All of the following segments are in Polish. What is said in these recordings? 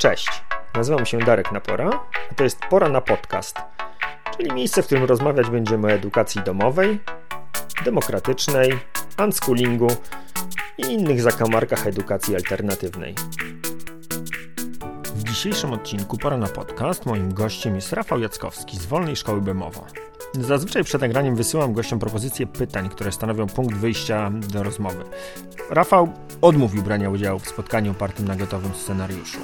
Cześć, nazywam się Darek Napora, a to jest Pora na Podcast, czyli miejsce, w którym rozmawiać będziemy o edukacji domowej, demokratycznej, unschoolingu i innych zakamarkach edukacji alternatywnej. W dzisiejszym odcinku Pora na Podcast moim gościem jest Rafał Jackowski z Wolnej Szkoły Bemowo. Zazwyczaj przed nagraniem wysyłam gościom propozycje pytań, które stanowią punkt wyjścia do rozmowy. Rafał odmówił brania udziału w spotkaniu opartym na gotowym scenariuszu.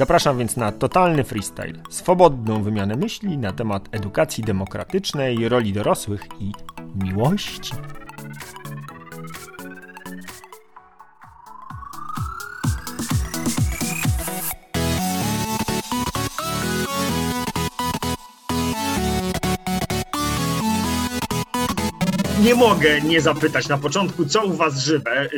Zapraszam więc na totalny freestyle, swobodną wymianę myśli na temat edukacji demokratycznej, roli dorosłych i miłości. Nie mogę nie zapytać na początku, co u Was żywe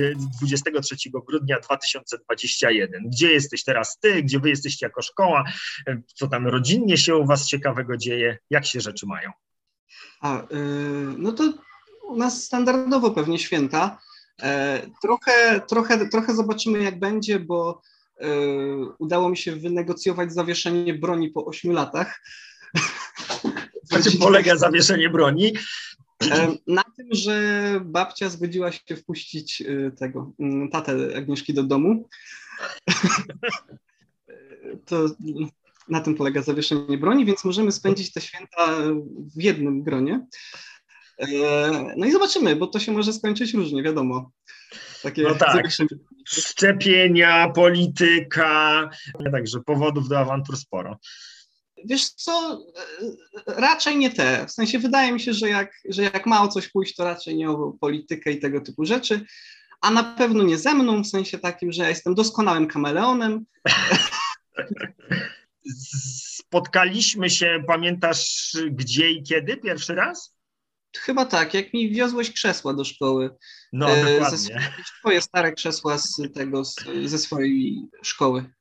23 y, grudnia 2021. Gdzie jesteś teraz Ty, gdzie Wy jesteście jako szkoła, y, co tam rodzinnie się u Was ciekawego dzieje, jak się rzeczy mają? A, yy, no to u nas standardowo pewnie święta. E, trochę, trochę, trochę zobaczymy, jak będzie, bo e, udało mi się wynegocjować zawieszenie broni po 8 latach. Na czym polega zawieszenie broni? Na tym, że babcia zgodziła się wpuścić y, tego mm, tatę Agnieszki do domu. To na tym polega zawieszenie broni, więc możemy spędzić te święta w jednym gronie. E, no i zobaczymy, bo to się może skończyć różnie, wiadomo. Takie no tak. Szczepienia, polityka, także powodów do awantur sporo. Wiesz co, raczej nie te. W sensie wydaje mi się, że jak, że jak ma o coś pójść, to raczej nie o politykę i tego typu rzeczy, a na pewno nie ze mną, w sensie takim, że ja jestem doskonałym kameleonem. Spotkaliśmy się, pamiętasz gdzie i kiedy pierwszy raz? Chyba tak, jak mi wiozłeś krzesła do szkoły. No, e, dokładnie. Twoje stare krzesła z tego, z, ze swojej szkoły.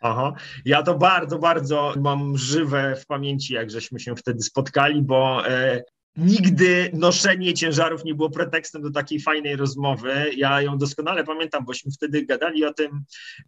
Aha. Ja to bardzo, bardzo mam żywe w pamięci, jak żeśmy się wtedy spotkali, bo e, nigdy noszenie ciężarów nie było pretekstem do takiej fajnej rozmowy. Ja ją doskonale pamiętam, bośmy wtedy gadali o tym,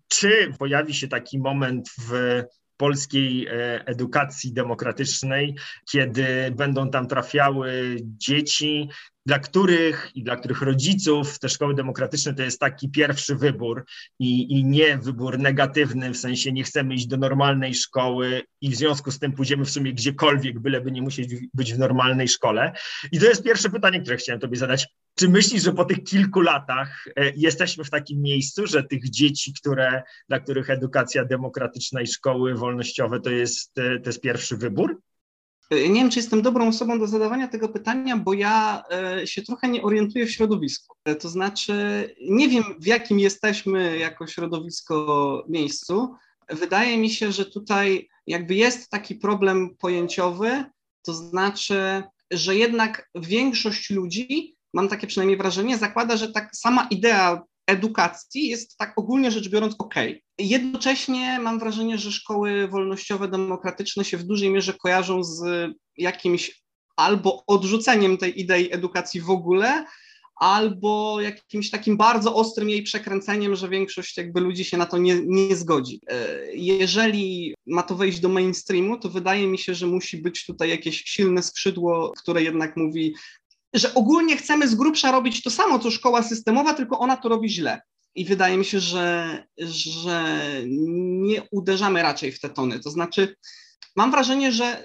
czy pojawi się taki moment w polskiej e, edukacji demokratycznej, kiedy będą tam trafiały dzieci, dla których i dla których rodziców te szkoły demokratyczne to jest taki pierwszy wybór i, i nie wybór negatywny, w sensie nie chcemy iść do normalnej szkoły i w związku z tym pójdziemy w sumie gdziekolwiek, byleby nie musieć być w normalnej szkole. I to jest pierwsze pytanie, które chciałem Tobie zadać. Czy myślisz, że po tych kilku latach e, jesteśmy w takim miejscu, że tych dzieci, które, dla których edukacja demokratyczna i szkoły wolnościowe to jest, e, to jest pierwszy wybór? Nie wiem, czy jestem dobrą osobą do zadawania tego pytania, bo ja e, się trochę nie orientuję w środowisku. To znaczy, nie wiem, w jakim jesteśmy jako środowisko miejscu. Wydaje mi się, że tutaj jakby jest taki problem pojęciowy, to znaczy, że jednak większość ludzi, mam takie przynajmniej wrażenie, zakłada, że tak sama idea edukacji jest tak ogólnie rzecz biorąc ok. Jednocześnie mam wrażenie, że szkoły wolnościowe, demokratyczne się w dużej mierze kojarzą z jakimś albo odrzuceniem tej idei edukacji w ogóle, albo jakimś takim bardzo ostrym jej przekręceniem, że większość jakby ludzi się na to nie, nie zgodzi. E, jeżeli ma to wejść do mainstreamu, to wydaje mi się, że musi być tutaj jakieś silne skrzydło, które jednak mówi, że ogólnie chcemy z grubsza robić to samo, co szkoła systemowa, tylko ona to robi źle. I wydaje mi się, że, że nie uderzamy raczej w te tony. To znaczy, mam wrażenie, że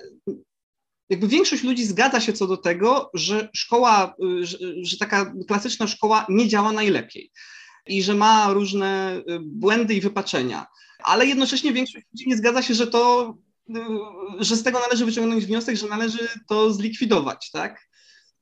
jakby większość ludzi zgadza się co do tego, że szkoła, że, że taka klasyczna szkoła nie działa najlepiej i że ma różne błędy i wypaczenia. Ale jednocześnie większość ludzi nie zgadza się, że to, że z tego należy wyciągnąć wniosek, że należy to zlikwidować, tak?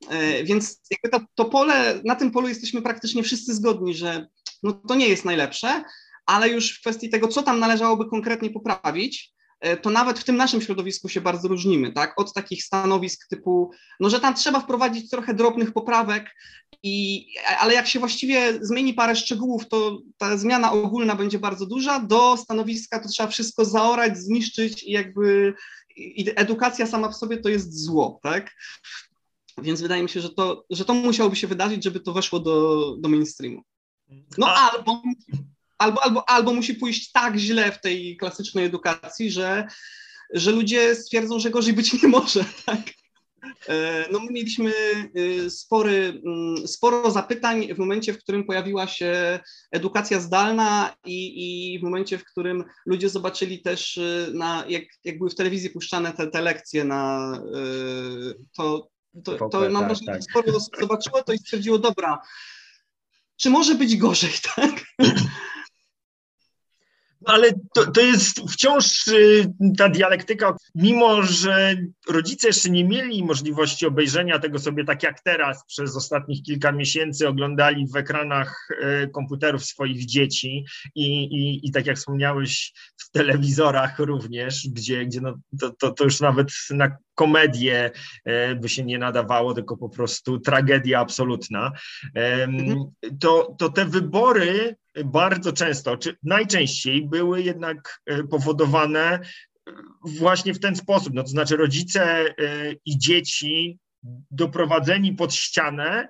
E, więc to, to pole, na tym polu jesteśmy praktycznie wszyscy zgodni, że no to nie jest najlepsze, ale już w kwestii tego, co tam należałoby konkretnie poprawić, e, to nawet w tym naszym środowisku się bardzo różnimy, tak? Od takich stanowisk typu, no że tam trzeba wprowadzić trochę drobnych poprawek, i, ale jak się właściwie zmieni parę szczegółów, to ta zmiana ogólna będzie bardzo duża, do stanowiska to trzeba wszystko zaorać, zniszczyć i jakby i edukacja sama w sobie to jest zło, tak? Więc wydaje mi się, że to, że to musiałoby się wydarzyć, żeby to weszło do, do mainstreamu. No A... albo, albo, albo, albo musi pójść tak źle w tej klasycznej edukacji, że, że ludzie stwierdzą, że gorzej być nie może. Tak? E, no my mieliśmy y, spory, mm, sporo zapytań w momencie, w którym pojawiła się edukacja zdalna i, i w momencie, w którym ludzie zobaczyli też, y, na, jak, jak były w telewizji puszczane te, te lekcje na y, to, to, to mam tak, wrażenie, tak. że sporo osób zobaczyło to i stwierdziło, dobra, czy może być gorzej, tak? ale to, to jest wciąż y, ta dialektyka, mimo że rodzice jeszcze nie mieli możliwości obejrzenia tego sobie tak jak teraz przez ostatnich kilka miesięcy oglądali w ekranach y, komputerów swoich dzieci i, i, i tak jak wspomniałeś w telewizorach również, gdzie, gdzie no, to, to, to już nawet na komedię y, by się nie nadawało, tylko po prostu tragedia absolutna, mhm. to, to te wybory bardzo często, czy najczęściej były jednak e, powodowane e, właśnie w ten sposób. No to znaczy rodzice e, i dzieci doprowadzeni pod ścianę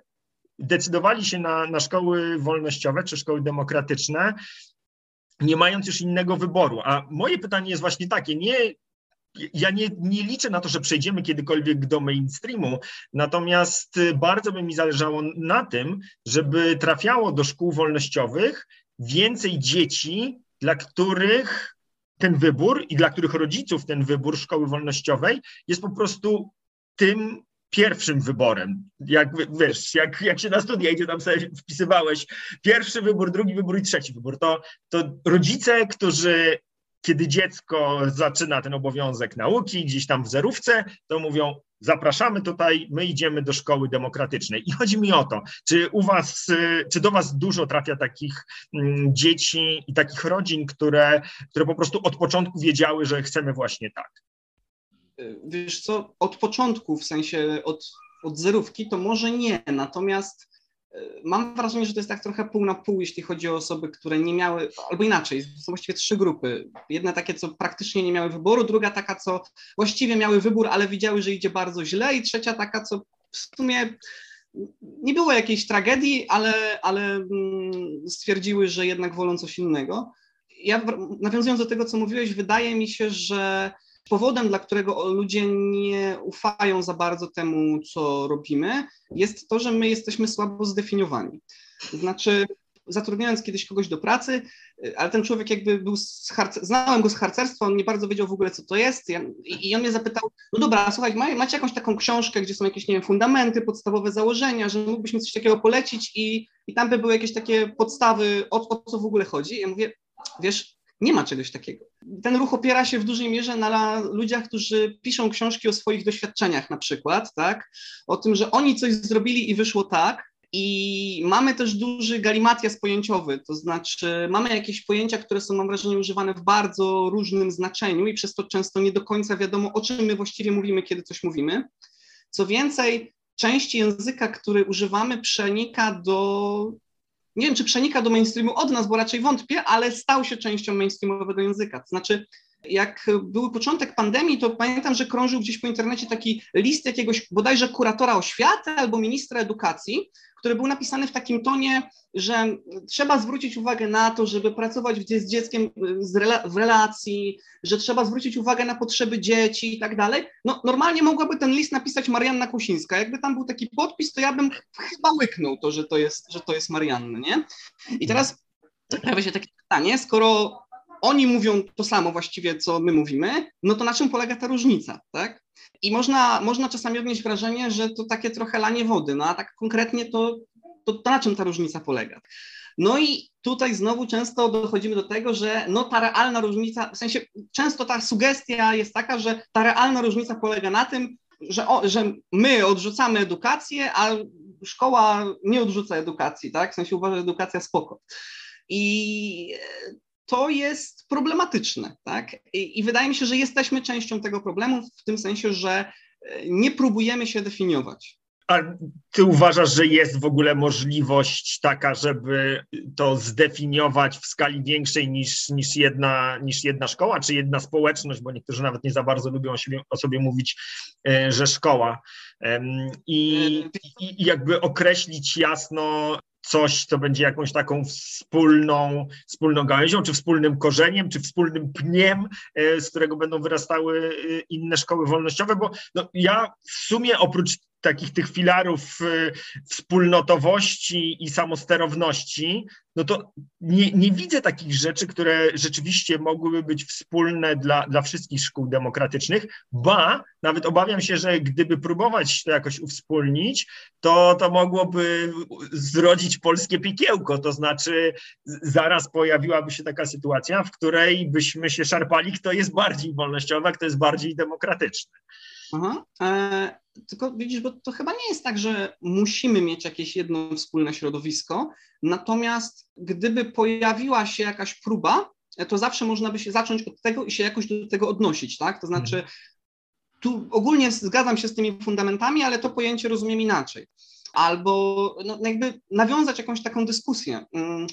decydowali się na, na szkoły wolnościowe czy szkoły demokratyczne, nie mając już innego wyboru. A moje pytanie jest właśnie takie, nie ja nie, nie, liczę na to, że przejdziemy kiedykolwiek do mainstreamu, natomiast bardzo by mi zależało na tym, żeby trafiało do szkół wolnościowych więcej dzieci, dla których ten wybór i dla których rodziców ten wybór szkoły wolnościowej jest po prostu tym pierwszym wyborem. Jak wiesz, jak, jak się na studia idzie, tam sobie wpisywałeś pierwszy wybór, drugi wybór i trzeci wybór, to, to rodzice, którzy kiedy dziecko zaczyna ten obowiązek nauki gdzieś tam w zerówce, to mówią, zapraszamy tutaj, my idziemy do szkoły demokratycznej. I chodzi mi o to, czy u was, czy do was dużo trafia takich mm, dzieci i takich rodzin, które, które po prostu od początku wiedziały, że chcemy właśnie tak? Wiesz co, od początku, w sensie od, od zerówki, to może nie, natomiast mam wrażenie, że to jest tak trochę pół na pół, jeśli chodzi o osoby, które nie miały, albo inaczej, są właściwie trzy grupy. Jedna takie, co praktycznie nie miały wyboru, druga taka, co właściwie miały wybór, ale widziały, że idzie bardzo źle i trzecia taka, co w sumie nie było jakiejś tragedii, ale, ale mm, stwierdziły, że jednak wolą coś innego. Ja nawiązując do tego, co mówiłeś, wydaje mi się, że powodem, dla którego ludzie nie ufają za bardzo temu, co robimy, jest to, że my jesteśmy słabo zdefiniowani. Znaczy, zatrudniając kiedyś kogoś do pracy, ale ten człowiek jakby był z harce, znałem go z harcerstwa, on nie bardzo wiedział w ogóle, co to jest ja, i on mnie zapytał, no dobra, słuchaj, macie jakąś taką książkę, gdzie są jakieś, nie wiem, fundamenty, podstawowe założenia, że mógłbyś mi coś takiego polecić i, i tam by były jakieś takie podstawy, o, o co w ogóle chodzi. Ja mówię, wiesz, nie ma czegoś takiego. Ten ruch opiera się w dużej mierze na ludziach, którzy piszą książki o swoich doświadczeniach na przykład, tak? O tym, że oni coś zrobili i wyszło tak, i mamy też duży galimatias pojęciowy, to znaczy mamy jakieś pojęcia, które są, mam wrażenie, używane w bardzo różnym znaczeniu i przez to często nie do końca wiadomo, o czym my właściwie mówimy, kiedy coś mówimy. Co więcej, część języka, który używamy, przenika do nie wiem, czy przenika do mainstreamu od nas, bo raczej wątpię, ale stał się częścią mainstreamowego języka. To znaczy, jak był początek pandemii, to pamiętam, że krążył gdzieś po internecie taki list jakiegoś bodajże kuratora oświaty albo ministra edukacji, który był napisany w takim tonie, że trzeba zwrócić uwagę na to, żeby pracować z dzieckiem w relacji, że trzeba zwrócić uwagę na potrzeby dzieci i tak dalej. No, normalnie mogłaby ten list napisać Marianna Kusińska. Jakby tam był taki podpis, to ja bym chyba łyknął to, że to jest, że to jest Marianna, nie? I teraz pojawia się takie pytanie, skoro oni mówią to samo właściwie, co my mówimy, no to na czym polega ta różnica, tak? I można, można czasami odnieść wrażenie, że to takie trochę lanie wody, no a tak konkretnie to, to, to na czym ta różnica polega? No i tutaj znowu często dochodzimy do tego, że no ta realna różnica, w sensie często ta sugestia jest taka, że ta realna różnica polega na tym, że, o, że my odrzucamy edukację, a szkoła nie odrzuca edukacji, tak? W sensie uważa, że edukacja spoko. I to jest problematyczne, tak? I, I, wydaje mi się, że jesteśmy częścią tego problemu w tym sensie, że e, nie próbujemy się definiować. A ty uważasz, że jest w ogóle możliwość taka, żeby to zdefiniować w skali większej niż, niż, jedna, niż jedna szkoła, czy jedna społeczność, bo niektórzy nawet nie za bardzo lubią o sobie, o sobie mówić, e, że szkoła. I, I jakby określić jasno, coś, co będzie jakąś taką wspólną, wspólną gałęzią, czy wspólnym korzeniem, czy wspólnym pniem, e, z którego będą wyrastały e, inne szkoły wolnościowe, bo no, ja w sumie oprócz takich tych filarów y, wspólnotowości i samosterowności, no to nie, nie, widzę takich rzeczy, które rzeczywiście mogłyby być wspólne dla, dla wszystkich szkół demokratycznych, ba, nawet obawiam się, że gdyby próbować to jakoś uwspólnić, to to mogłoby zrodzić polskie piekiełko, to znaczy zaraz pojawiłaby się taka sytuacja, w której byśmy się szarpali, kto jest bardziej wolnościowy, kto jest bardziej demokratyczny. Aha. Tylko widzisz, bo to chyba nie jest tak, że musimy mieć jakieś jedno wspólne środowisko, natomiast gdyby pojawiła się jakaś próba, to zawsze można by się zacząć od tego i się jakoś do tego odnosić, tak? To znaczy, mhm. tu ogólnie zgadzam się z tymi fundamentami, ale to pojęcie rozumiem inaczej. Albo no, jakby nawiązać jakąś taką dyskusję. Mm,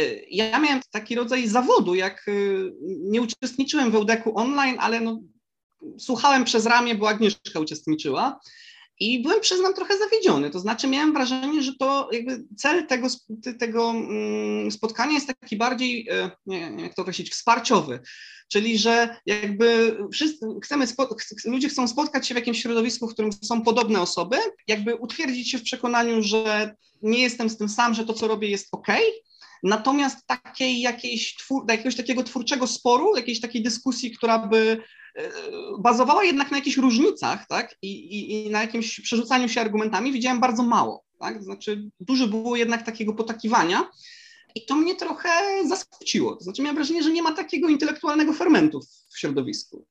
y, ja miałem taki rodzaj zawodu, jak y, nie uczestniczyłem w Eudeku online, ale no, słuchałem przez ramię, bo Agnieszka uczestniczyła. I byłem, przyznam, trochę zawiedziony. To znaczy, miałem wrażenie, że to jakby cel tego, tego mm, spotkania jest taki bardziej, e, nie wiem jak to określić, wsparciowy. Czyli, że jakby wszyscy chcemy, ludzie chcą spotkać się w jakimś środowisku, w którym są podobne osoby, jakby utwierdzić się w przekonaniu, że nie jestem z tym sam, że to, co robię, jest ok. Natomiast takiej jakiejś jakiegoś takiego twórczego sporu, jakiejś takiej dyskusji, która by bazowała jednak na jakichś różnicach, tak, I, i, i na jakimś przerzucaniu się argumentami widziałem bardzo mało, tak, znaczy dużo było jednak takiego potakiwania i to mnie trochę zaskoczyło, to znaczy miałem wrażenie, że nie ma takiego intelektualnego fermentu w środowisku.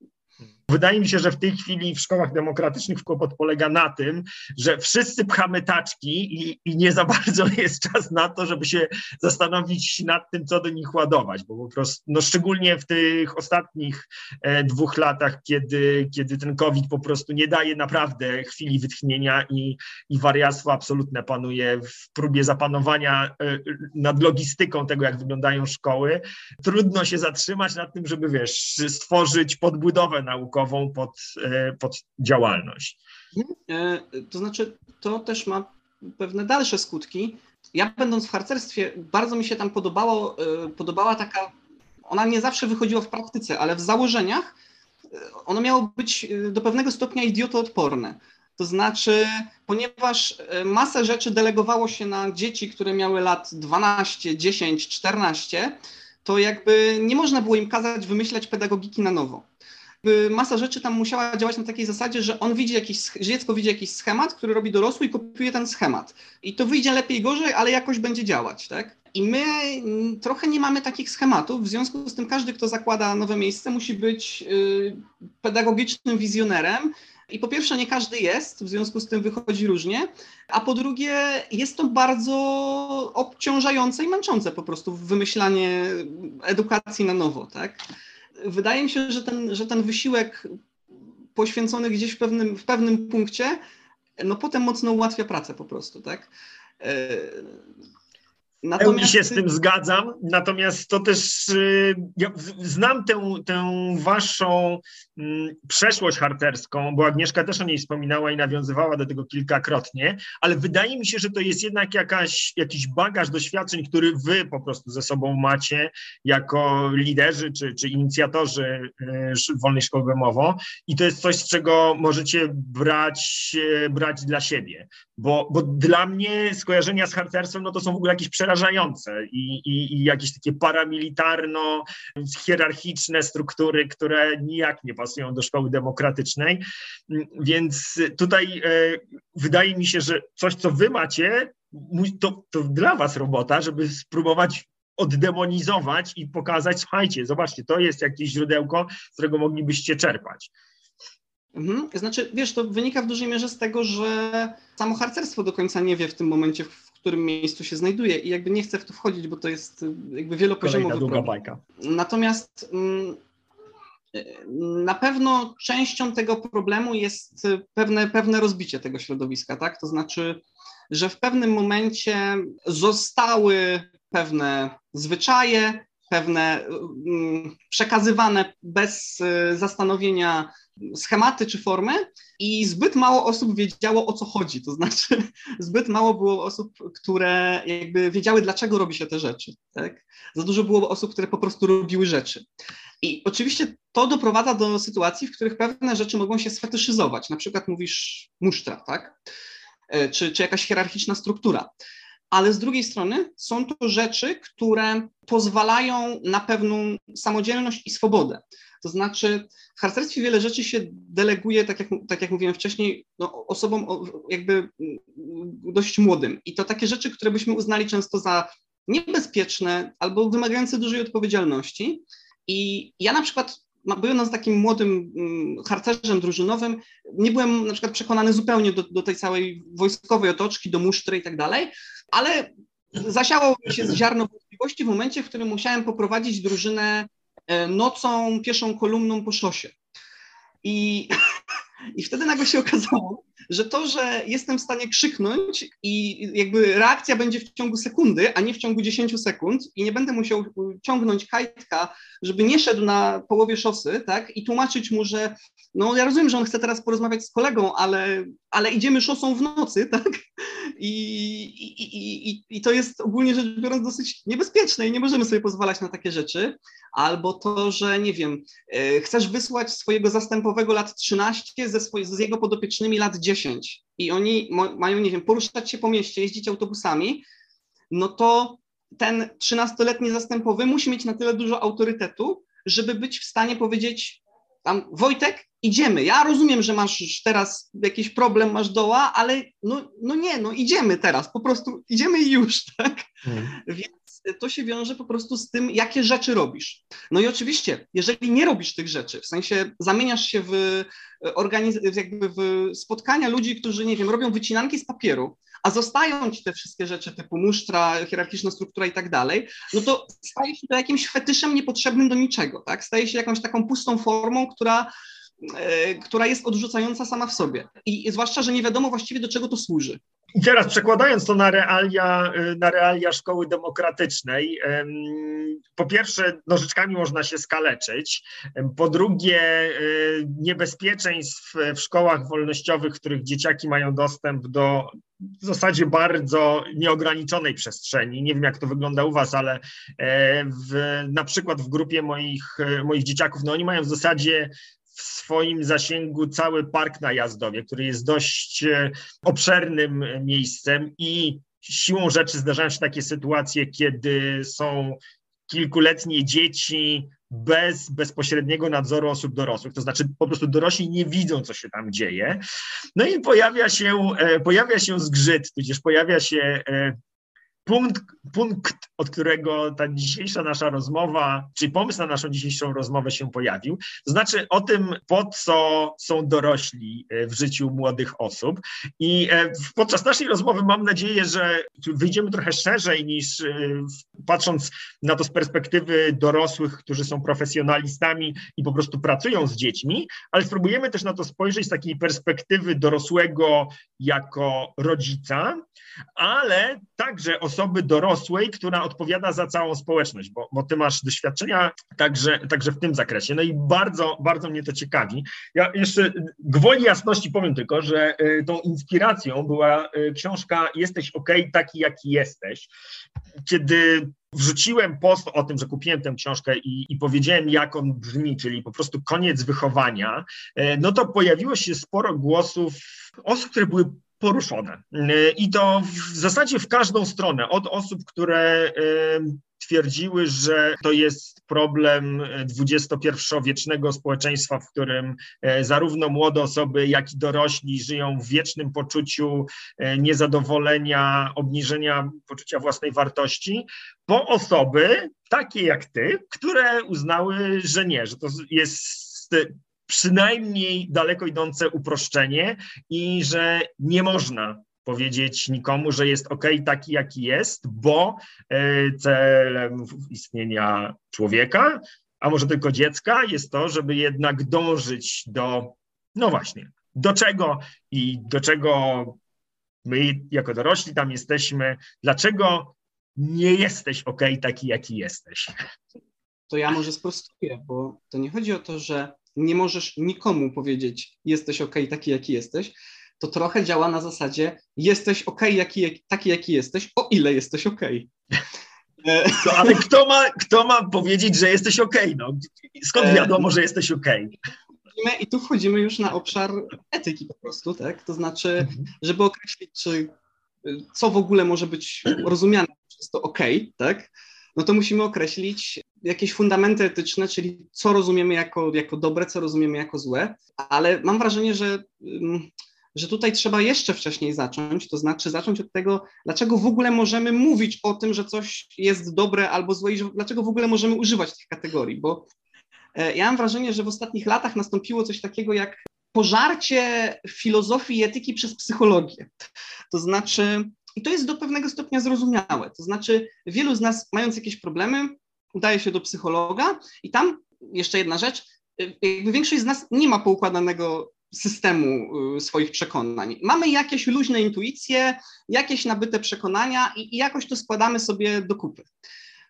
Wydaje mi się, że w tej chwili w szkołach demokratycznych kłopot polega na tym, że wszyscy pchamy taczki i, i, nie za bardzo jest czas na to, żeby się zastanowić nad tym, co do nich ładować, bo po prostu, no szczególnie w tych ostatnich e, dwóch latach, kiedy, kiedy ten COVID po prostu nie daje naprawdę chwili wytchnienia i, i wariactwo absolutne panuje w próbie zapanowania e, nad logistyką tego, jak wyglądają szkoły, trudno się zatrzymać nad tym, żeby wiesz, stworzyć podbudowę naukową pod, e, pod działalność. E, to znaczy, to też ma pewne dalsze skutki. Ja będąc w harcerstwie, bardzo mi się tam podobało, e, podobała taka, ona nie zawsze wychodziła w praktyce, ale w założeniach ono miało być do pewnego stopnia idiotoodporne. To znaczy, ponieważ masę rzeczy delegowało się na dzieci, które miały lat 12, 10, 14, to jakby nie można było im kazać wymyślać pedagogiki na nowo masa rzeczy tam musiała działać na takiej zasadzie, że on widzi jakiś, dziecko widzi jakiś schemat, który robi dorosły i kopiuje ten schemat. I to wyjdzie lepiej, gorzej, ale jakoś będzie działać, tak? I my trochę nie mamy takich schematów, w związku z tym każdy, kto zakłada nowe miejsce, musi być y, pedagogicznym wizjonerem. I po pierwsze, nie każdy jest, w związku z tym wychodzi różnie, a po drugie, jest to bardzo obciążające i męczące po prostu wymyślanie edukacji na nowo, tak? Wydaje mi się, że ten, że ten wysiłek poświęcony gdzieś w pewnym, w pewnym punkcie, no potem mocno ułatwia pracę po prostu, tak? E, Natomiast... Ja się z tym zgadzam, natomiast to też y, ja znam tę, tę waszą przeszłość harterską, bo Agnieszka też o niej wspominała i nawiązywała do tego kilkakrotnie, ale wydaje mi się, że to jest jednak jakaś, jakiś bagaż doświadczeń, który wy po prostu ze sobą macie jako liderzy czy, czy inicjatorzy y, Wolnej Szkoły WMOWO i to jest coś, z czego możecie brać, y, brać dla siebie, bo, bo dla mnie skojarzenia z harcerstwem no to są w ogóle jakieś przerażające i, i, i jakieś takie paramilitarno-hierarchiczne struktury, które nijak nie pasują do szkoły demokratycznej. Więc tutaj e, wydaje mi się, że coś, co wy macie, to, to dla was robota, żeby spróbować oddemonizować i pokazać, słuchajcie, zobaczcie, to jest jakieś źródełko, z którego moglibyście czerpać. Mhm. Znaczy, wiesz, to wynika w dużej mierze z tego, że samo harcerstwo do końca nie wie w tym momencie, w którym miejscu się znajduje i jakby nie chcę w to wchodzić, bo to jest jakby wielopoziomowy długa bajka. Natomiast mm, na pewno częścią tego problemu jest pewne, pewne rozbicie tego środowiska, tak? To znaczy, że w pewnym momencie zostały pewne zwyczaje, pewne mm, przekazywane bez y, zastanowienia schematy czy formy i zbyt mało osób wiedziało o co chodzi. To znaczy, zbyt mało było osób, które jakby wiedziały, dlaczego robi się te rzeczy. Tak? Za dużo było osób, które po prostu robiły rzeczy. I oczywiście to doprowadza do sytuacji, w których pewne rzeczy mogą się sfetyszyzować. Na przykład mówisz musztra, tak? E, czy, czy jakaś hierarchiczna struktura ale z drugiej strony są to rzeczy, które pozwalają na pewną samodzielność i swobodę. To znaczy, w harcerstwie wiele rzeczy się deleguje, tak jak, tak jak mówiłem wcześniej, no, osobom jakby mm, dość młodym. I to takie rzeczy, które byśmy uznali często za niebezpieczne albo wymagające dużej odpowiedzialności. I ja na przykład byłem takim młodym mm, harcerzem drużynowym, nie byłem na przykład przekonany zupełnie do, do tej całej wojskowej otoczki, do musztry i tak dalej, ale zasiało mi się ziarno wątpliwości w momencie, w którym musiałem poprowadzić drużynę e, nocą, pieszą kolumną po szosie. I, I wtedy nagle się okazało, że to, że jestem w stanie krzyknąć i jakby reakcja będzie w ciągu sekundy, a nie w ciągu 10 sekund i nie będę musiał ciągnąć kajtka, żeby nie szedł na połowie szosy, tak, i tłumaczyć mu, że no ja rozumiem, że on chce teraz porozmawiać z kolegą, ale, ale idziemy szosą w nocy, tak, I, i, i, i to jest ogólnie rzecz biorąc dosyć niebezpieczne i nie możemy sobie pozwalać na takie rzeczy, albo to, że nie wiem, e, chcesz wysłać swojego zastępowego lat 13 ze, swoje, z jego podopiecznymi lat 10 i oni mają, nie wiem, poruszać się po mieście, jeździć autobusami, no to ten 13-letni zastępowy musi mieć na tyle dużo autorytetu, żeby być w stanie powiedzieć tam Wojtek, idziemy. Ja rozumiem, że masz teraz jakiś problem, masz doła, ale no, no nie, no idziemy teraz, po prostu idziemy już, tak? Hmm. Więc to się wiąże po prostu z tym, jakie rzeczy robisz. No i oczywiście, jeżeli nie robisz tych rzeczy, w sensie zamieniasz się w, e, organiz- jakby w spotkania ludzi, którzy, nie wiem, robią wycinanki z papieru, a zostają ci te wszystkie rzeczy typu musztra, hierarchiczna struktura i tak dalej, no to staje się to jakimś fetyszem niepotrzebnym do niczego, tak? Staje się jakąś taką pustą formą, która która jest odrzucająca sama w sobie. I zwłaszcza, że nie wiadomo właściwie do czego to służy. I teraz przekładając to na realia, y, na realia szkoły demokratycznej, po pierwsze, nożyczkami można się skaleczyć, po drugie, y, niebezpieczeństw w szkołach wolnościowych, w których dzieciaki mają dostęp do w zasadzie bardzo nieograniczonej przestrzeni. Nie wiem, jak to wygląda u Was, ale e, w, na przykład w grupie moich, moich dzieciaków, no oni mają w zasadzie w swoim zasięgu cały park na Jazdowie, który jest dość e, obszernym miejscem i siłą rzeczy zdarzają się takie sytuacje, kiedy są kilkuletnie dzieci bez bezpośredniego nadzoru osób dorosłych, to znaczy po prostu dorośli nie widzą, co się tam dzieje. No i pojawia się, e, pojawia się zgrzyt, tudzież pojawia się e, punkt, punkt, od którego ta dzisiejsza nasza rozmowa, czyli pomysł na naszą dzisiejszą rozmowę się pojawił, to znaczy o tym, po co są dorośli e, w życiu młodych osób. I e, podczas naszej rozmowy mam nadzieję, że wyjdziemy trochę szerzej niż e, patrząc na to z perspektywy dorosłych, którzy są profesjonalistami i po prostu pracują z dziećmi, ale spróbujemy też na to spojrzeć z takiej perspektywy dorosłego jako rodzica, ale także osoby dorosłej, która odpowiada za całą społeczność, bo, bo ty masz doświadczenia także, także w tym zakresie. No i bardzo, bardzo mnie to ciekawi. Ja jeszcze gwoli jasności powiem tylko, że y, tą inspiracją była y, książka Jesteś OK, taki jaki jesteś. Kiedy wrzuciłem post o tym, że kupiłem tę książkę i, i, powiedziałem, jak on brzmi, czyli po prostu koniec wychowania, y, no to pojawiło się sporo głosów osób, które były poruszone. I to w zasadzie w każdą stronę, od osób, które twierdziły, że to jest problem XXI-wiecznego społeczeństwa, w którym e, zarówno młode osoby, jak i dorośli żyją w wiecznym poczuciu niezadowolenia, obniżenia poczucia własnej wartości, po osoby takie jak ty, które uznały, że nie, że to jest przynajmniej daleko idące uproszczenie i że nie można powiedzieć nikomu, że jest ok taki, jaki jest, bo e, celem istnienia człowieka, a może tylko dziecka, jest to, żeby jednak dążyć do, no właśnie, do czego i do czego my jako dorośli tam jesteśmy, dlaczego nie jesteś ok taki, jaki jesteś. To ja może sprostuję, bo to nie chodzi o to, że nie możesz nikomu powiedzieć, jesteś ok taki, jaki jesteś, to trochę działa na zasadzie, jesteś ok jaki, taki, jaki jesteś, o ile jesteś ok. No, ale kto ma, kto ma powiedzieć, że jesteś ok? No, skąd wiadomo, że jesteś ok? I tu wchodzimy już na obszar etyki po prostu, tak? To znaczy, mhm. żeby określić, czy co w ogóle może być rozumiane przez to ok, tak? No to musimy określić jakieś fundamenty etyczne, czyli co rozumiemy jako, jako dobre, co rozumiemy jako złe, ale mam wrażenie, że że tutaj trzeba jeszcze wcześniej zacząć, to znaczy zacząć od tego, dlaczego w ogóle możemy mówić o tym, że coś jest dobre albo złe i że, dlaczego w ogóle możemy używać tych kategorii, bo e, ja mam wrażenie, że w ostatnich latach nastąpiło coś takiego jak pożarcie filozofii i etyki przez psychologię. To znaczy, i to jest do pewnego stopnia zrozumiałe, to znaczy wielu z nas mając jakieś problemy, udaje się do psychologa i tam jeszcze jedna rzecz, e, jakby większość z nas nie ma poukładanego systemu y, swoich przekonań. Mamy jakieś luźne intuicje, jakieś nabyte przekonania i, i jakoś to składamy sobie do kupy.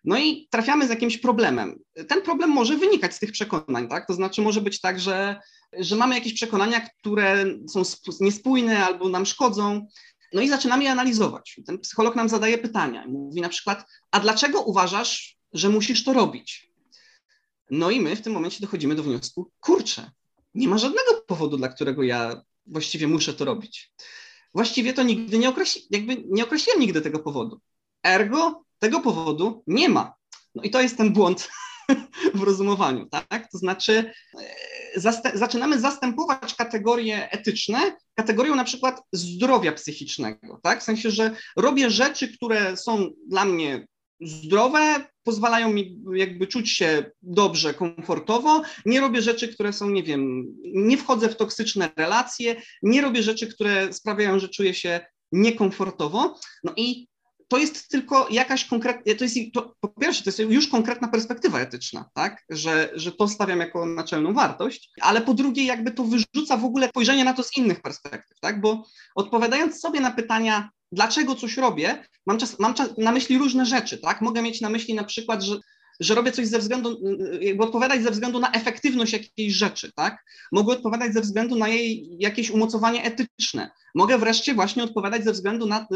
No i trafiamy z jakimś problemem. Ten problem może wynikać z tych przekonań, tak? To znaczy może być tak, że, że mamy jakieś przekonania, które są niespójne albo nam szkodzą. No i zaczynamy je analizować. Ten psycholog nam zadaje pytania. Mówi na przykład, a dlaczego uważasz, że musisz to robić? No i my w tym momencie dochodzimy do wniosku, kurczę, nie ma żadnego powodu, dla którego ja właściwie muszę to robić. Właściwie to nigdy nie, określi, jakby nie określiłem nigdy tego powodu. Ergo tego powodu nie ma. No i to jest ten błąd w rozumowaniu, tak? To znaczy zaczynamy zastępować kategorie etyczne kategorią na przykład zdrowia psychicznego, tak? W sensie, że robię rzeczy, które są dla mnie zdrowe, pozwalają mi jakby czuć się dobrze, komfortowo. Nie robię rzeczy, które są, nie wiem, nie wchodzę w toksyczne relacje, nie robię rzeczy, które sprawiają, że czuję się niekomfortowo. No i to jest tylko jakaś konkretna, to jest, to, po pierwsze, to jest już konkretna perspektywa etyczna, tak, że, że to stawiam jako naczelną wartość, ale po drugie jakby to wyrzuca w ogóle spojrzenie na to z innych perspektyw, tak, bo odpowiadając sobie na pytania, dlaczego coś robię, mam, czas, mam czas, na myśli różne rzeczy, tak? Mogę mieć na myśli na przykład, że, że robię coś ze względu, jakby odpowiadać ze względu na efektywność jakiejś rzeczy, tak? Mogę odpowiadać ze względu na jej jakieś umocowanie etyczne. Mogę wreszcie właśnie odpowiadać ze względu na,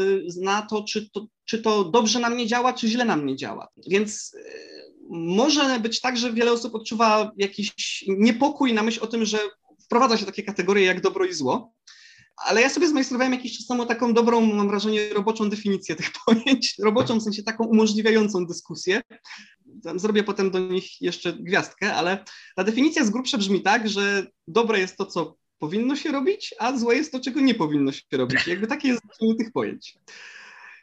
na to, czy to, czy to dobrze na mnie działa, czy źle na mnie działa. Więc może być tak, że wiele osób odczuwa jakiś niepokój na myśl o tym, że wprowadza się takie kategorie jak dobro i zło, ale ja sobie zmajstrowałem jakiś czas temu taką dobrą, mam wrażenie, roboczą definicję tych pojęć, roboczą w sensie taką umożliwiającą dyskusję. Zrobię potem do nich jeszcze gwiazdkę, ale ta definicja z grubsza brzmi tak, że dobre jest to, co powinno się robić, a złe jest to, czego nie powinno się robić. Jakby takie jest znaczenie tych pojęć.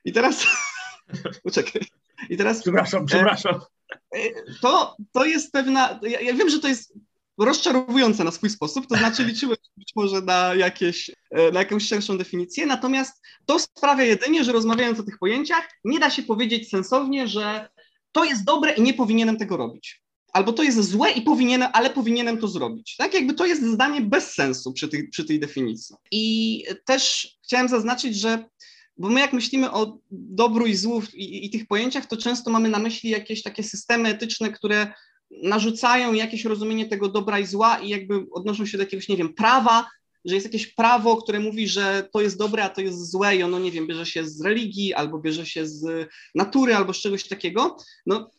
I teraz... Poczekaj. I teraz... Przepraszam, przepraszam. E, to, to jest pewna... Ja, ja wiem, że to jest rozczarowujące na swój sposób, to znaczy liczyłem być może na, jakieś, e, na jakąś szerszą definicję, natomiast to sprawia jedynie, że rozmawiając o tych pojęciach, nie da się powiedzieć sensownie, że to jest dobre i nie powinienem tego robić. Albo to jest złe i powinienem, ale powinienem to zrobić. Tak jakby to jest zdanie bez sensu przy tej, przy tej definicji. I też chciałem zaznaczyć, że bo my jak myślimy o dobru i złu i, i tych pojęciach, to często mamy na myśli jakieś takie systemy etyczne, które narzucają jakieś rozumienie tego dobra i zła i jakby odnoszą się do jakiegoś, nie wiem, prawa, że jest jakieś prawo, które mówi, że to jest dobre, a to jest złe i ono, nie wiem, bierze się z religii albo bierze się z natury albo z czegoś takiego. No,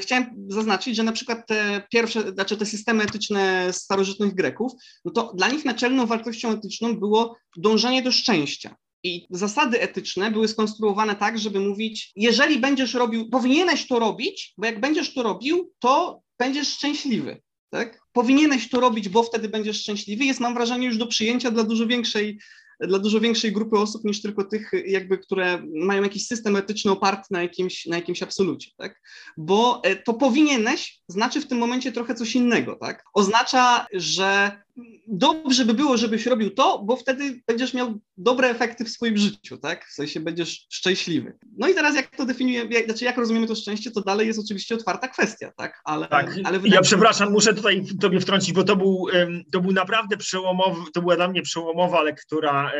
chciałem zaznaczyć, że na przykład te pierwsze, znaczy te systemy etyczne starożytnych Greków, no to dla nich naczelną wartością etyczną było dążenie do szczęścia. I zasady etyczne były skonstruowane tak, żeby mówić, jeżeli będziesz robił, powinieneś to robić, bo jak będziesz to robił, to będziesz szczęśliwy. Tak? Powinieneś to robić, bo wtedy będziesz szczęśliwy. Jest, mam wrażenie, już do przyjęcia dla dużo większej dla dużo większej grupy osób niż tylko tych, jakby, które mają jakiś system etyczny oparty na jakimś, na jakimś absolucie, tak? Bo e, to powinieneś znaczy w tym momencie trochę coś innego, tak? Oznacza, że dobrze by było, żebyś robił to, bo wtedy będziesz miał dobre efekty w swoim życiu, tak? W sensie będziesz szczęśliwy. No i teraz jak to definiuje, jak, znaczy jak rozumiemy to szczęście, to dalej jest oczywiście otwarta kwestia, tak? Ale, tak. ale ja przepraszam, muszę tutaj tobie wtrącić, bo to był, to był naprawdę przełomowy, to była dla mnie przełomowa lektura.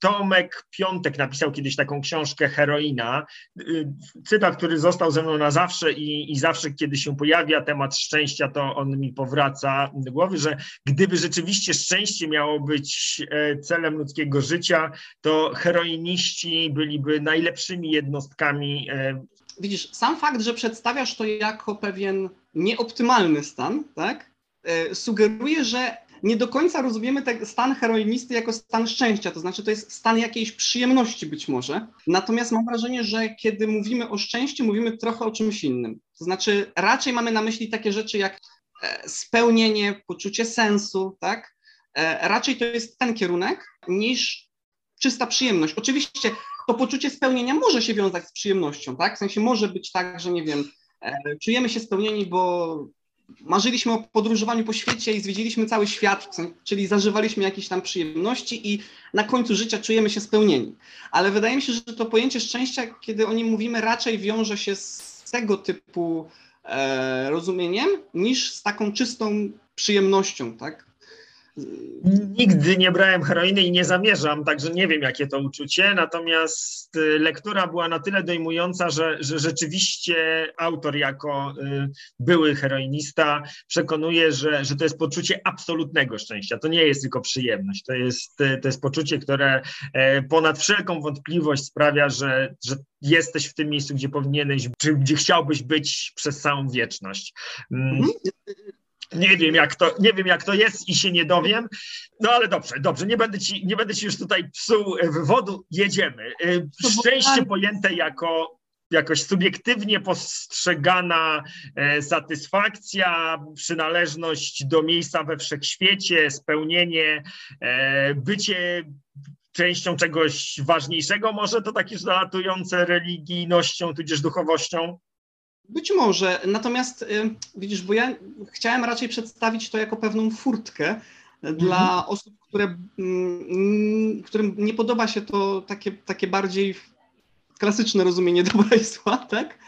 Tomek Piątek napisał kiedyś taką książkę Heroina, y, cytat, który został ze mną na zawsze i, i zawsze, kiedy się pojawia temat szczęścia, to on mi powraca do głowy, że gdyby rzeczywiście szczęście miało być e, celem ludzkiego życia, to heroiniści byliby najlepszymi jednostkami. E, Widzisz, sam fakt, że przedstawiasz to jako pewien nieoptymalny stan, tak, e, sugeruje, że nie do końca rozumiemy ten stan heroinisty jako stan szczęścia, to znaczy to jest stan jakiejś przyjemności być może. Natomiast mam wrażenie, że kiedy mówimy o szczęściu, mówimy trochę o czymś innym. To znaczy raczej mamy na myśli takie rzeczy jak spełnienie, poczucie sensu, tak? E, raczej to jest ten kierunek niż czysta przyjemność. Oczywiście to poczucie spełnienia może się wiązać z przyjemnością, tak? W sensie może być tak, że nie wiem, e, czujemy się spełnieni, bo marzyliśmy o podróżowaniu po świecie i zwiedziliśmy cały świat, czyli zażywaliśmy jakieś tam przyjemności i na końcu życia czujemy się spełnieni. Ale wydaje mi się, że to pojęcie szczęścia, kiedy o nim mówimy, raczej wiąże się z tego typu e, rozumieniem niż z taką czystą przyjemnością, tak? Nigdy nie brałem heroiny i nie zamierzam, także nie wiem, jakie to uczucie. Natomiast y, lektura była na tyle dojmująca, że, że rzeczywiście autor, jako y, były heroinista, przekonuje, że, że to jest poczucie absolutnego szczęścia. To nie jest tylko przyjemność. To jest, y, to jest poczucie, które e, ponad wszelką wątpliwość sprawia, że, że jesteś w tym miejscu, gdzie powinieneś, czy gdzie chciałbyś być przez całą wieczność. Mm. Mhm. Nie wiem, jak to, nie wiem, jak to jest i się nie dowiem. No ale dobrze, dobrze, nie będę ci, nie będę ci już tutaj psuł wywodu. Jedziemy. Y, szczęście pojęte jako jakoś subiektywnie postrzegana e, satysfakcja, przynależność do miejsca we wszechświecie, spełnienie, e, bycie częścią czegoś ważniejszego, może to takie zalatujące religijnością, tudzież duchowością? Być może, natomiast y, widzisz, bo ja chciałem raczej przedstawić to jako pewną furtkę dla mhm. osób, które, mm, którym nie podoba się to takie, takie bardziej klasyczne rozumienie dobra i zła, tak?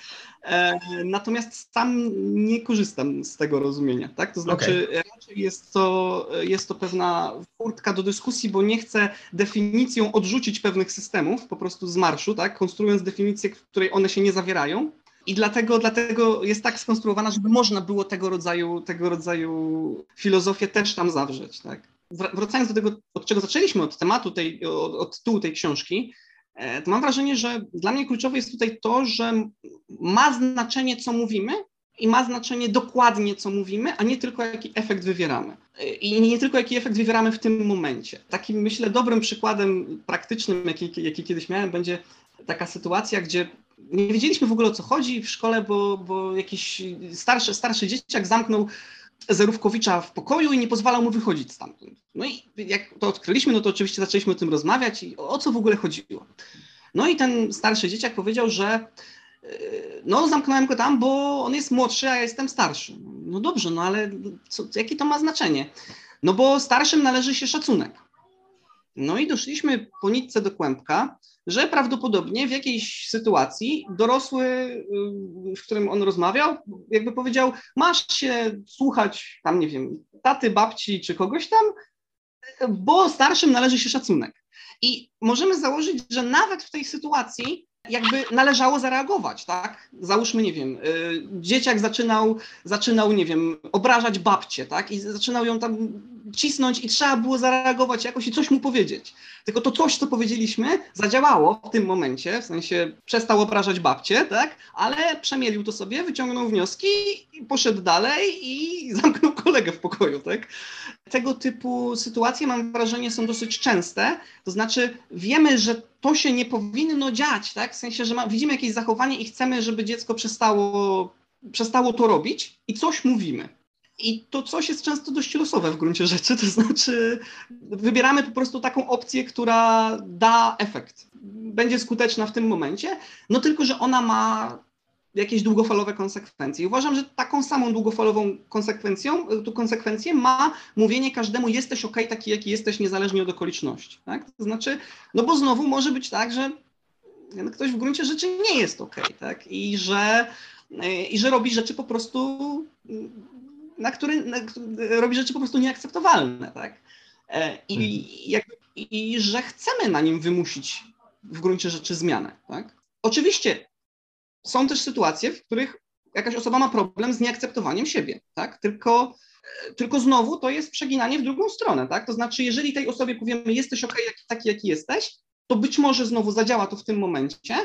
E, natomiast sam nie korzystam z tego rozumienia, tak? To znaczy okay. raczej jest to, jest to pewna furtka do dyskusji, bo nie chcę definicją odrzucić pewnych systemów po prostu z marszu, tak? Konstruując definicję, w której one się nie zawierają, i dlatego, dlatego jest tak skonstruowana, żeby można było tego rodzaju, tego rodzaju filozofię też tam zawrzeć. Tak? Wracając do tego, od czego zaczęliśmy, od tematu tej, od, od tyłu tej książki, e, to mam wrażenie, że dla mnie kluczowe jest tutaj to, że ma znaczenie, co mówimy, i ma znaczenie dokładnie, co mówimy, a nie tylko jaki efekt wywieramy. I nie tylko jaki efekt wywieramy w tym momencie. Takim, myślę, dobrym przykładem praktycznym, jaki, jaki kiedyś miałem, będzie taka sytuacja, gdzie nie wiedzieliśmy w ogóle o co chodzi w szkole, bo, bo jakiś starszy, starszy dzieciak zamknął Zerówkowicza w pokoju i nie pozwalał mu wychodzić stamtąd. No i jak to odkryliśmy, no to oczywiście zaczęliśmy o tym rozmawiać i o co w ogóle chodziło. No i ten starszy dzieciak powiedział, że e, no zamknąłem go tam, bo on jest młodszy, a ja jestem starszy. No dobrze, no ale co, jakie to ma znaczenie? No bo starszym należy się szacunek. No i doszliśmy po nitce do kłębka, że prawdopodobnie w jakiejś sytuacji dorosły, y, w którym on rozmawiał, jakby powiedział, masz się słuchać tam, nie wiem, taty, babci czy kogoś tam, bo starszym należy się szacunek. I możemy założyć, że nawet w tej sytuacji jakby należało zareagować, tak? Załóżmy, nie wiem, y, dzieciak zaczynał, zaczynał, nie wiem, obrażać babcię, tak? I zaczynał ją tam cisnąć i trzeba było zareagować jakoś i coś mu powiedzieć. Tylko to coś, co powiedzieliśmy, zadziałało w tym momencie, w sensie przestał obrażać babcię, tak? Ale przemielił to sobie, wyciągnął wnioski, poszedł dalej i zamknął kolegę w pokoju, tak? Tego typu sytuacje, mam wrażenie, są dosyć częste. To znaczy, wiemy, że to się nie powinno dziać, tak? W sensie, że ma, widzimy jakieś zachowanie i chcemy, żeby dziecko przestało, przestało to robić i coś mówimy. I to coś jest często dość losowe w gruncie rzeczy, to znaczy wybieramy po prostu taką opcję, która da efekt, będzie skuteczna w tym momencie, no tylko, że ona ma jakieś długofalowe konsekwencje. I uważam, że taką samą długofalową konsekwencją, tu konsekwencję ma mówienie każdemu jesteś ok, taki jaki jesteś, niezależnie od okoliczności. Tak? To znaczy, no bo znowu może być tak, że ktoś w gruncie rzeczy nie jest ok, tak? I że, i że robi rzeczy po prostu, na które na, robi rzeczy po prostu nieakceptowalne, tak? E, I, mhm. jak, I że chcemy na nim wymusić w gruncie rzeczy zmianę, tak? Oczywiście są też sytuacje, w których jakaś osoba ma problem z nieakceptowaniem siebie, tak? Tylko, tylko znowu to jest przeginanie w drugą stronę, tak? To znaczy, jeżeli tej osobie powiemy, jesteś ok, taki jaki jesteś, to być może znowu zadziała to w tym momencie,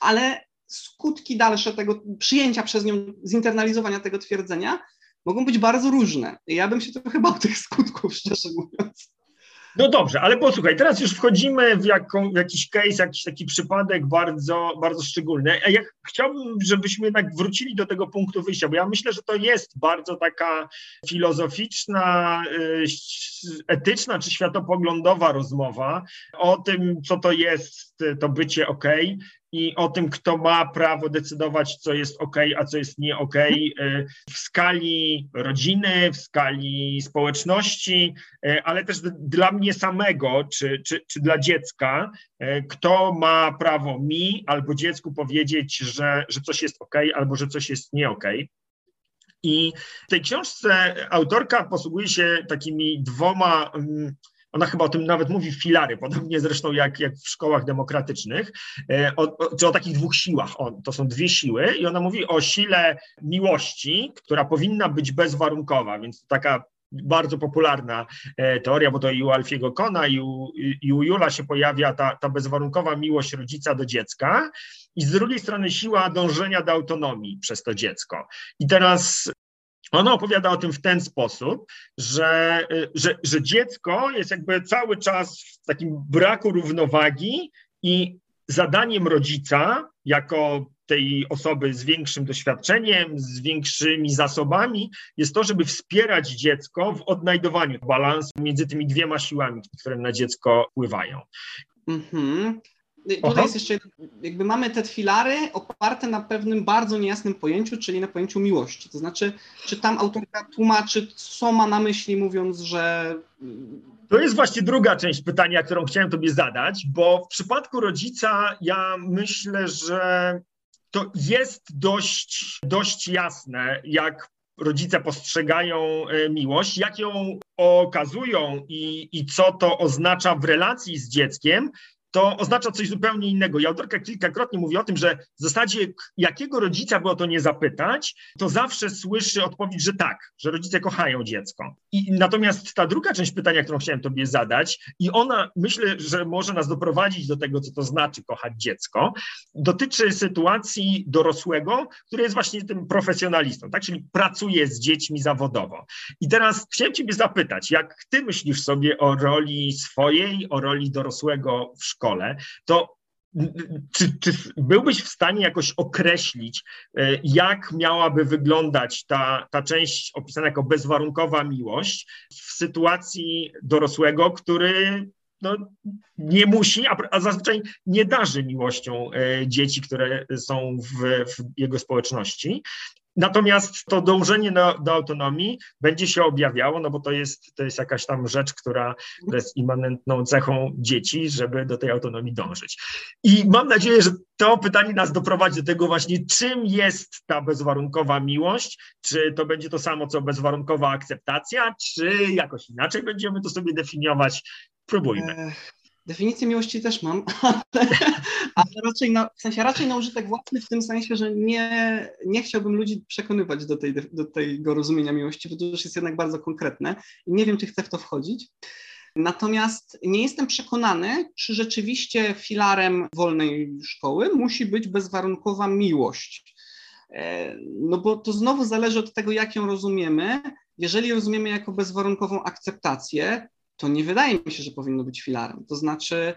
ale skutki dalsze tego przyjęcia przez nią, zinternalizowania tego twierdzenia mogą być bardzo różne. Ja bym się trochę bał tych skutków, szczerze mówiąc. No dobrze, ale posłuchaj, teraz już wchodzimy w, jaką, w jakiś case, jakiś taki przypadek bardzo, bardzo szczególny. Ja chciałbym, żebyśmy jednak wrócili do tego punktu wyjścia, bo ja myślę, że to jest bardzo taka filozoficzna, y, etyczna czy światopoglądowa rozmowa o tym, co to jest to bycie ok, i o tym, kto ma prawo decydować, co jest ok, a co jest nie ok, w skali rodziny, w skali społeczności, y, ale też dla mnie samego, czy, czy, czy dla dziecka, y, kto ma prawo mi albo dziecku powiedzieć, że, że coś jest ok, albo że coś jest nie ok. I w tej książce autorka posługuje się takimi dwoma mm, ona chyba o tym nawet mówi filary, podobnie zresztą jak, jak w szkołach demokratycznych, e, o, o, czy o takich dwóch siłach. O, to są dwie siły i ona mówi o sile miłości, która powinna być bezwarunkowa, więc taka bardzo popularna e, teoria, bo to i u Alfiego Kona, i u, i u Jula się pojawia ta, ta bezwarunkowa miłość rodzica do dziecka, i z drugiej strony siła dążenia do autonomii przez to dziecko. I teraz ona opowiada o tym w ten sposób, że, że, że dziecko jest jakby cały czas w takim braku równowagi i zadaniem rodzica, jako tej osoby z większym doświadczeniem, z większymi zasobami, jest to, żeby wspierać dziecko w odnajdowaniu balansu między tymi dwiema siłami, które na dziecko wpływają. Mhm. Tutaj jest jeszcze, jakby mamy te filary oparte na pewnym bardzo niejasnym pojęciu, czyli na pojęciu miłości. To znaczy, czy tam autorka tłumaczy, co ma na myśli, mówiąc, że. To jest właśnie druga część pytania, którą chciałem Tobie zadać, bo w przypadku rodzica ja myślę, że to jest dość, dość jasne, jak rodzice postrzegają e, miłość, jak ją okazują i, i co to oznacza w relacji z dzieckiem, to oznacza coś zupełnie innego. I autorka kilkakrotnie mówi o tym, że w zasadzie jakiego rodzica by o to nie zapytać, to zawsze słyszy odpowiedź, że tak, że rodzice kochają dziecko. I natomiast ta druga część pytania, którą chciałem tobie zadać, i ona myślę, że może nas doprowadzić do tego, co to znaczy kochać dziecko, dotyczy sytuacji dorosłego, który jest właśnie tym profesjonalistą, tak? czyli pracuje z dziećmi zawodowo. I teraz chciałem ciebie zapytać, jak ty myślisz sobie o roli swojej, o roli dorosłego w szkole, szkole, to czy, czy, byłbyś w stanie jakoś określić, e, jak miałaby wyglądać ta, ta część opisana jako bezwarunkowa miłość w sytuacji dorosłego, który no, nie musi, a, a zazwyczaj nie darzy miłością e, dzieci, które są w, w jego społeczności. Natomiast to dążenie do, do, autonomii będzie się objawiało, no bo to jest, to jest jakaś tam rzecz, która, jest immanentną cechą dzieci, żeby do tej autonomii dążyć. I mam nadzieję, że to pytanie nas doprowadzi do tego właśnie, czym jest ta bezwarunkowa miłość, czy to będzie to samo, co bezwarunkowa akceptacja, czy jakoś inaczej będziemy to sobie definiować. Próbujmy. Definicję miłości też mam, ale, raczej na, w sensie raczej na użytek własny w tym sensie, że nie, nie chciałbym ludzi przekonywać do, tej, do tego rozumienia miłości, bo to już jest jednak bardzo konkretne i nie wiem, czy chcę w to wchodzić. Natomiast nie jestem przekonany, czy rzeczywiście filarem wolnej szkoły musi być bezwarunkowa miłość. E, no bo to znowu zależy od tego, jak ją rozumiemy. Jeżeli rozumiemy jako bezwarunkową akceptację, to nie wydaje mi się, że powinno być filarem. To znaczy,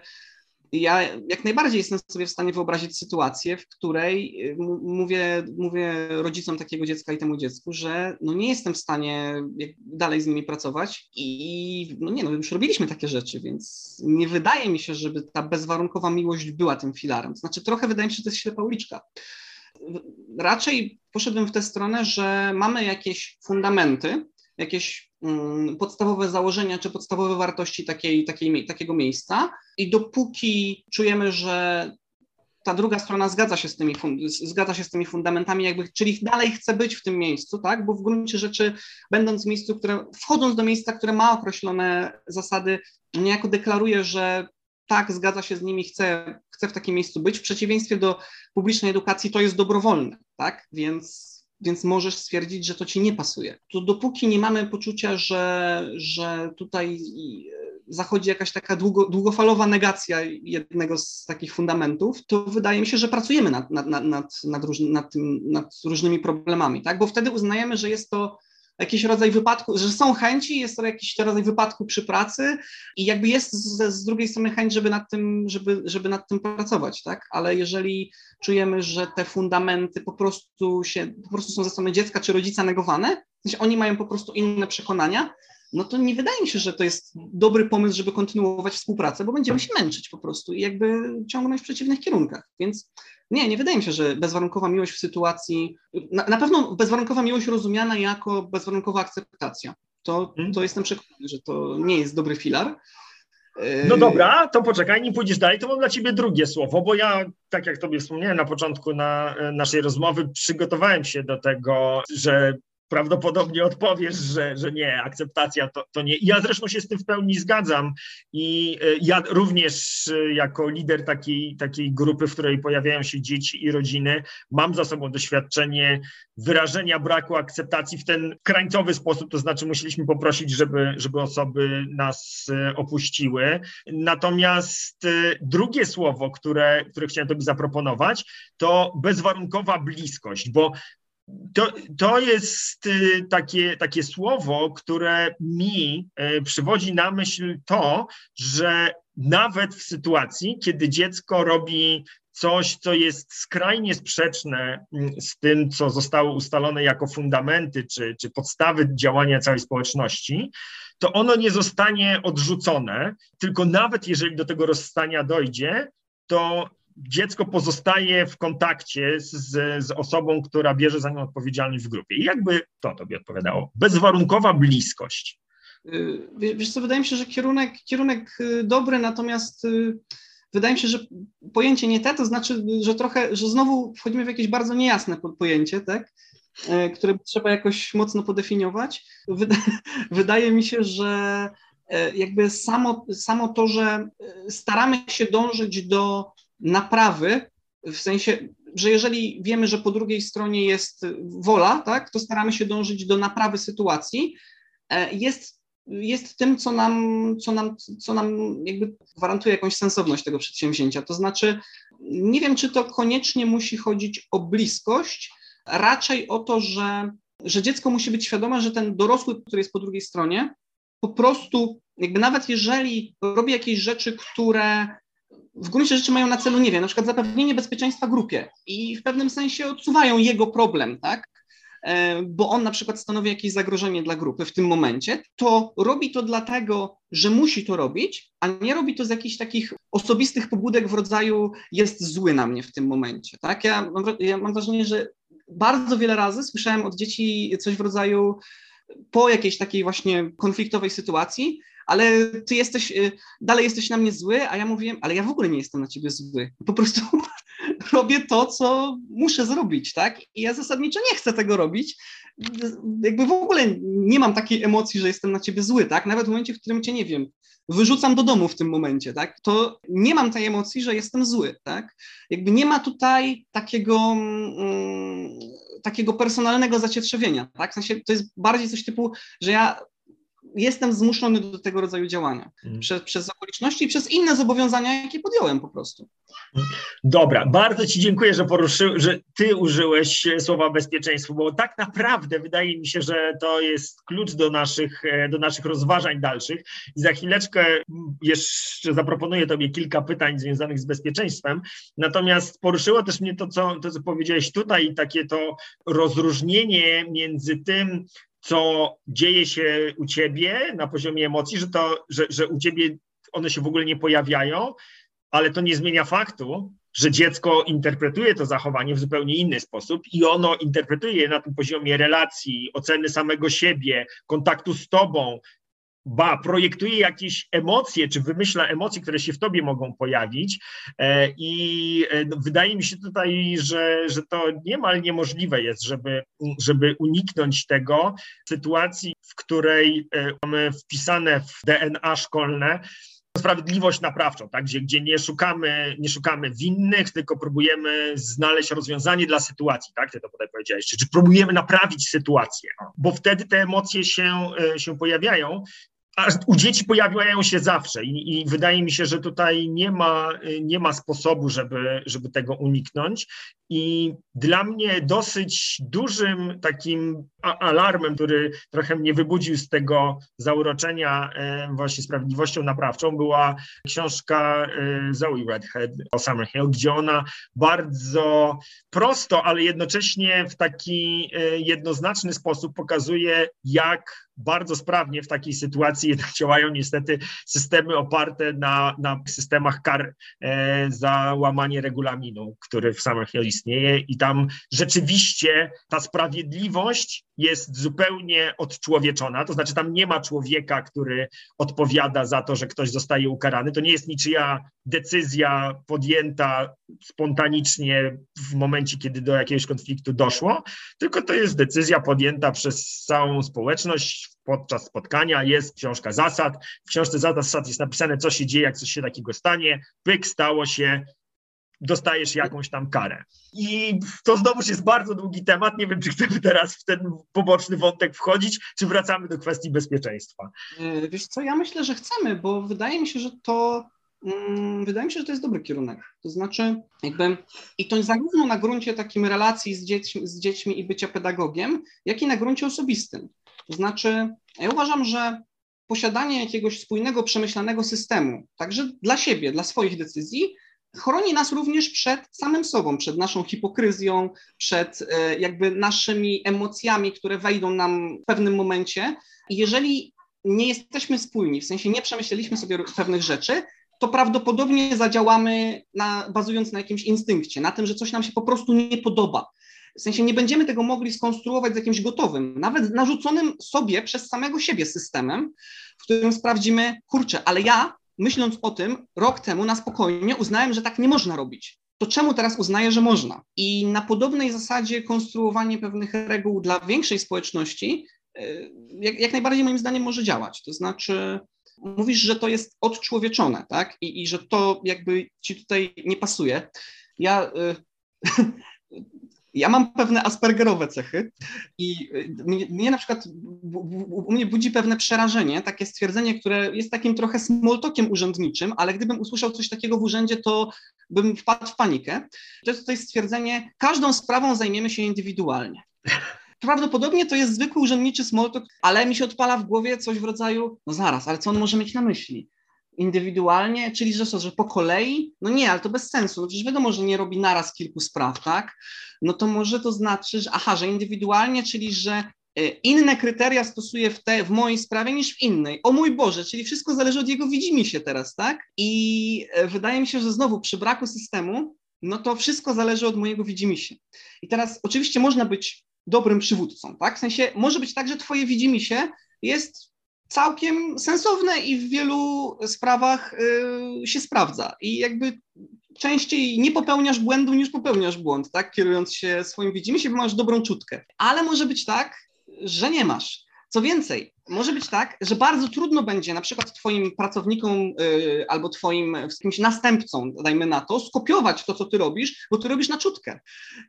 ja jak najbardziej jestem sobie w stanie wyobrazić sytuację, w której y, mówię, mówię rodzicom takiego dziecka i temu dziecku, że no nie jestem w stanie dalej z nimi pracować i no nie, no już robiliśmy takie rzeczy, więc nie wydaje mi się, żeby ta bezwarunkowa miłość była tym filarem. Znaczy trochę wydaje mi się, że to jest ślepa uliczka. Raczej poszedłem w tę stronę, że mamy jakieś fundamenty, jakieś podstawowe założenia czy podstawowe wartości takiej, takiej, takiego miejsca i dopóki czujemy, że ta druga strona zgadza się z tymi, zgadza się z tymi fundamentami, jakby, czyli dalej chce być w tym miejscu, tak? Bo w gruncie rzeczy, będąc w miejscu, które, wchodząc do miejsca, które ma określone zasady, niejako deklaruje, że tak, zgadza się z nimi, chce, chce w takim miejscu być. W przeciwieństwie do publicznej edukacji to jest dobrowolne, tak? Więc, więc możesz stwierdzić, że to ci nie pasuje. To dopóki nie mamy poczucia, że, że tutaj zachodzi jakaś taka długo, długofalowa negacja jednego z takich fundamentów, to wydaje mi się, że pracujemy nad, nad, nad, nad, nad, różny, nad, tym, nad różnymi problemami, tak? bo wtedy uznajemy, że jest to jakiś rodzaj wypadku, że są chęci, jest to jakiś rodzaj wypadku przy pracy i jakby jest z, z, drugiej strony chęć, żeby nad tym, żeby, żeby nad tym pracować, tak? Ale jeżeli czujemy, że te fundamenty po prostu się, po prostu są ze strony dziecka czy rodzica negowane, w oni mają po prostu inne przekonania, no to nie wydaje mi się, że to jest dobry pomysł, żeby kontynuować współpracę, bo będziemy się męczyć po prostu i jakby ciągnąć w przeciwnych kierunkach. Więc nie, nie wydaje mi się, że bezwarunkowa miłość w sytuacji, na, na pewno bezwarunkowa miłość rozumiana jako bezwarunkowa akceptacja. To, hmm. to jestem przekonany, że to nie jest dobry filar. No dobra, to poczekaj, nie pójdziesz dalej, to mam dla ciebie drugie słowo, bo ja, tak jak tobie wspomniałem na początku na naszej rozmowy, przygotowałem się do tego, że prawdopodobnie odpowiesz, że, że nie, akceptacja to, to nie. Ja zresztą się z tym w pełni zgadzam i e, ja również e, jako lider takiej, takiej grupy, w której pojawiają się dzieci i rodziny, mam za sobą doświadczenie wyrażenia braku akceptacji w ten krańcowy sposób, to znaczy musieliśmy poprosić, żeby, żeby osoby nas e, opuściły. Natomiast drugie słowo, które, które chciałem Tobie zaproponować, to bezwarunkowa bliskość, bo to, to jest y, takie, takie słowo, które mi y, przywodzi na myśl to, że nawet w sytuacji, kiedy dziecko robi coś, co jest skrajnie sprzeczne mm, z tym, co zostało ustalone jako fundamenty czy, czy podstawy działania całej społeczności, to ono nie zostanie odrzucone, tylko nawet jeżeli do tego rozstania dojdzie, to dziecko pozostaje w kontakcie z, z osobą, która bierze za nią odpowiedzialność w grupie. I jakby to tobie odpowiadało? Bezwarunkowa bliskość. Y, wiesz co, wydaje mi się, że kierunek, kierunek y, dobry, natomiast y, wydaje mi się, że pojęcie nie te, to znaczy, że trochę, że znowu wchodzimy w jakieś bardzo niejasne pojęcie, tak? które trzeba jakoś mocno podefiniować. Wydaje mi się, że jakby samo, samo to, że staramy się dążyć do naprawy, w sensie, że jeżeli wiemy, że po drugiej stronie jest wola, tak, to staramy się dążyć do naprawy sytuacji, e, jest, jest tym, co nam, co, nam, co nam jakby gwarantuje jakąś sensowność tego przedsięwzięcia. To znaczy, nie wiem, czy to koniecznie musi chodzić o bliskość, raczej o to, że, że dziecko musi być świadome, że ten dorosły, który jest po drugiej stronie, po prostu, jakby nawet jeżeli robi jakieś rzeczy, które w gruncie rzeczy mają na celu, nie wiem, na przykład zapewnienie bezpieczeństwa grupie i w pewnym sensie odsuwają jego problem, tak? E, bo on na przykład stanowi jakieś zagrożenie dla grupy w tym momencie, to robi to dlatego, że musi to robić, a nie robi to z jakichś takich osobistych pobudek w rodzaju jest zły na mnie w tym momencie. Tak? Ja, ja mam wrażenie, że bardzo wiele razy słyszałem od dzieci coś w rodzaju po jakiejś takiej właśnie konfliktowej sytuacji, ale ty jesteś, y, dalej jesteś na mnie zły, a ja mówiłem, ale ja w ogóle nie jestem na ciebie zły. Po prostu robię to, co muszę zrobić, tak? I ja zasadniczo nie chcę tego robić. Jakby w ogóle nie mam takiej emocji, że jestem na ciebie zły, tak? Nawet w momencie, w którym cię nie wiem, wyrzucam do domu w tym momencie, tak? To nie mam tej emocji, że jestem zły, tak? Jakby nie ma tutaj takiego, mm, takiego personalnego zacietrzewienia, tak? W sensie to jest bardziej coś typu, że ja jestem zmuszony do tego rodzaju działania mm. przez, przez okoliczności i przez inne zobowiązania, jakie podjąłem po prostu. Dobra, bardzo Ci dziękuję, że, poruszył, że Ty użyłeś słowa bezpieczeństwo, bo tak naprawdę wydaje mi się, że to jest klucz do naszych, do naszych rozważań dalszych. I za chwileczkę jeszcze zaproponuję Tobie kilka pytań związanych z bezpieczeństwem. Natomiast poruszyło też mnie to, co, to, co powiedziałeś tutaj, takie to rozróżnienie między tym, co dzieje się u ciebie na poziomie emocji, że, to, że, że u ciebie one się w ogóle nie pojawiają, ale to nie zmienia faktu, że dziecko interpretuje to zachowanie w zupełnie inny sposób i ono interpretuje je na tym poziomie relacji, oceny samego siebie, kontaktu z tobą, ba, projektuje jakieś emocje, czy wymyśla emocje, które się w tobie mogą pojawić. E, I e, no, wydaje mi się tutaj, że, że to niemal niemożliwe jest, żeby, żeby uniknąć tego sytuacji, w której e, mamy wpisane w DNA szkolne sprawiedliwość naprawczą, tak? gdzie, gdzie nie, szukamy, nie szukamy winnych, tylko próbujemy znaleźć rozwiązanie dla sytuacji, tak? Ty to potem powiedziałeś, czy, czy próbujemy naprawić sytuację, bo wtedy te emocje się, się pojawiają u dzieci pojawiają się zawsze i, i, wydaje mi się, że tutaj nie ma, nie ma sposobu, żeby, żeby tego uniknąć. I dla mnie dosyć dużym takim alarmem, który trochę mnie wybudził z tego zauroczenia e, właśnie sprawiedliwością naprawczą, była książka e, Zoe Redhead o Summerhill, gdzie ona bardzo prosto, ale jednocześnie w taki e, jednoznaczny sposób pokazuje, jak bardzo sprawnie w takiej sytuacji jednak działają niestety systemy oparte na, na systemach kar e, za łamanie regulaminu, który w Summerhill istnieje i tam rzeczywiście ta sprawiedliwość jest zupełnie odczłowieczona, to znaczy tam nie ma człowieka, który odpowiada za to, że ktoś zostaje ukarany. To nie jest niczyja decyzja podjęta spontanicznie w momencie, kiedy do jakiegoś konfliktu doszło, tylko to jest decyzja podjęta przez całą społeczność podczas spotkania. Jest książka zasad. W książce zasad jest napisane, co się dzieje, jak coś się takiego stanie. Pyk, stało się, dostajesz jakąś tam karę. I to znowuż jest bardzo długi temat. Nie wiem, czy chcemy teraz w ten poboczny wątek wchodzić, czy wracamy do kwestii bezpieczeństwa. Wiesz co, ja myślę, że chcemy, bo wydaje mi się, że to wydaje mi się, że to jest dobry kierunek. To znaczy, jakby i to zarówno na gruncie takim relacji z dziećmi, z dziećmi i bycia pedagogiem, jak i na gruncie osobistym. To znaczy, ja uważam, że posiadanie jakiegoś spójnego, przemyślanego systemu, także dla siebie, dla swoich decyzji, chroni nas również przed samym sobą, przed naszą hipokryzją, przed e, jakby naszymi emocjami, które wejdą nam w pewnym momencie. I jeżeli nie jesteśmy spójni, w sensie nie przemyśleliśmy sobie pewnych rzeczy, to prawdopodobnie zadziałamy na, bazując na jakimś instynkcie, na tym, że coś nam się po prostu nie podoba. W sensie nie będziemy tego mogli skonstruować z jakimś gotowym, nawet narzuconym sobie przez samego siebie systemem, w którym sprawdzimy, kurczę, ale ja myśląc o tym, rok temu na spokojnie uznałem, że tak nie można robić. To czemu teraz uznaję, że można? I na podobnej zasadzie konstruowanie pewnych reguł dla większej społeczności e, jak, jak najbardziej moim zdaniem może działać. To znaczy, mówisz, że to jest odczłowieczone, tak? I, i że to jakby ci tutaj nie pasuje. Ja y, Ja mam pewne aspergerowe cechy i y, mnie, mnie na przykład u mnie budzi pewne przerażenie, takie stwierdzenie, które jest takim trochę smoltokiem urzędniczym, ale gdybym usłyszał coś takiego w urzędzie, to bym wpadł w panikę. To jest tutaj stwierdzenie, każdą sprawą zajmiemy się indywidualnie. Prawdopodobnie to jest zwykły urzędniczy smoltok, ale mi się odpala w głowie coś w rodzaju, no zaraz, ale co on może mieć na myśli? indywidualnie, czyli że że po kolei? No nie, ale to bez sensu. No przecież wiadomo, że nie robi naraz kilku spraw, tak? No to może to znaczy, że aha, że indywidualnie, czyli że e, inne kryteria stosuje w, te, w mojej sprawie niż w innej. O mój Boże, czyli wszystko zależy od jego widzimisię teraz, tak? I e, wydaje mi się, że znowu przy braku systemu, no to wszystko zależy od mojego widzimisię. I teraz oczywiście można być dobrym przywódcą, tak? W sensie może być tak, że twoje widzimisię jest całkiem sensowne i w wielu sprawach y, się sprawdza. I jakby częściej nie popełniasz błędu niż popełniasz błąd, tak? Kierując się swoim widzimy się, bo masz dobrą czutkę. Ale może być tak, że nie masz. Co więcej, może być tak, że bardzo trudno będzie na przykład Twoim pracownikom yy, albo Twoim jakimś następcom, dajmy na to, skopiować to, co Ty robisz, bo Ty robisz na czutkę.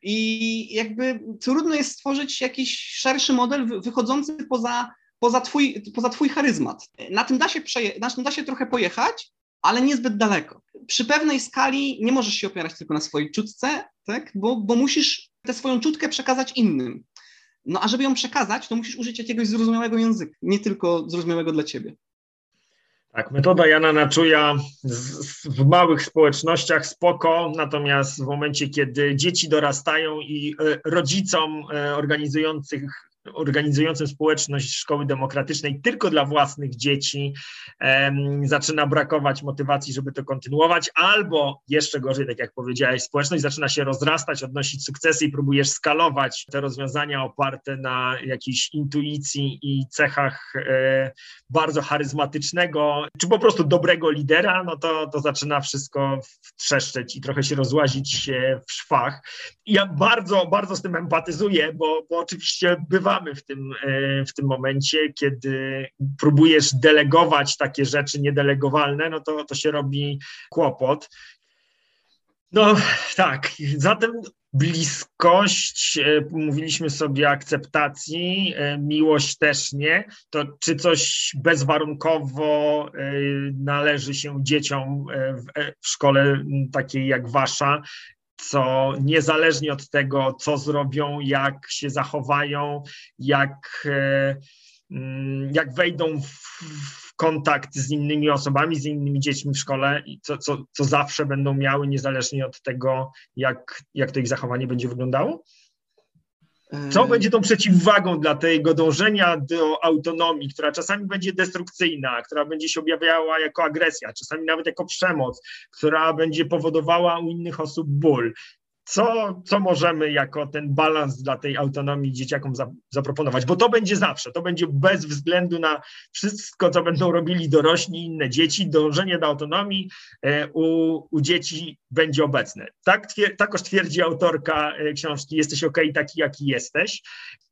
I jakby trudno jest stworzyć jakiś szerszy model wychodzący poza poza twój, poza twój charyzmat. Na tym, da się przeje- na tym da się trochę pojechać, ale niezbyt daleko. Przy pewnej skali nie możesz się opierać tylko na swojej czutce, tak? bo, bo musisz tę swoją czutkę przekazać innym. No a żeby ją przekazać, to musisz użyć jakiegoś zrozumiałego języka, nie tylko zrozumiałego dla ciebie. Tak, metoda Jana Naczuja w małych społecznościach spoko, natomiast w momencie, kiedy dzieci dorastają i e, rodzicom e, organizujących organizującym społeczność szkoły demokratycznej tylko dla własnych dzieci zaczyna brakować motywacji, żeby to kontynuować, albo jeszcze gorzej, tak jak powiedziałeś, społeczność zaczyna się rozrastać, odnosić sukcesy i próbujesz skalować te rozwiązania oparte na jakiejś intuicji i cechach e, bardzo charyzmatycznego, czy po prostu dobrego lidera, no to, to zaczyna wszystko trzeszczeć i trochę się rozłazić w szwach. I ja bardzo, bardzo z tym empatyzuję, bo, bo oczywiście w tym, e, w tym momencie, kiedy próbujesz delegować takie rzeczy niedelegowalne, no to, to się robi kłopot. No tak, zatem bliskość, e, mówiliśmy sobie akceptacji, e, miłość też nie, to czy coś bezwarunkowo należy się dzieciom w szkole takiej jak wasza, co niezależnie od tego, co zrobią, jak się zachowają, jak, e, mm, jak wejdą w kontakt z innymi osobami, z innymi dziećmi w szkole, co, co, co zawsze będą miały, niezależnie od tego, jak, jak to ich zachowanie będzie wyglądało? Co będzie tą przeciwwagą dla tego dążenia do autonomii, która czasami będzie destrukcyjna, która będzie się objawiała jako agresja, czasami nawet jako przemoc, która będzie powodowała u innych osób ból? Co, co możemy jako ten balans dla tej autonomii dzieciakom za, zaproponować, bo to będzie zawsze, to będzie bez względu na wszystko, co będą robili dorośli, inne dzieci, dążenie do autonomii e, u, u dzieci będzie obecne. Tak, takoż twierdzi autorka e, książki Jesteś ok, taki jaki jesteś.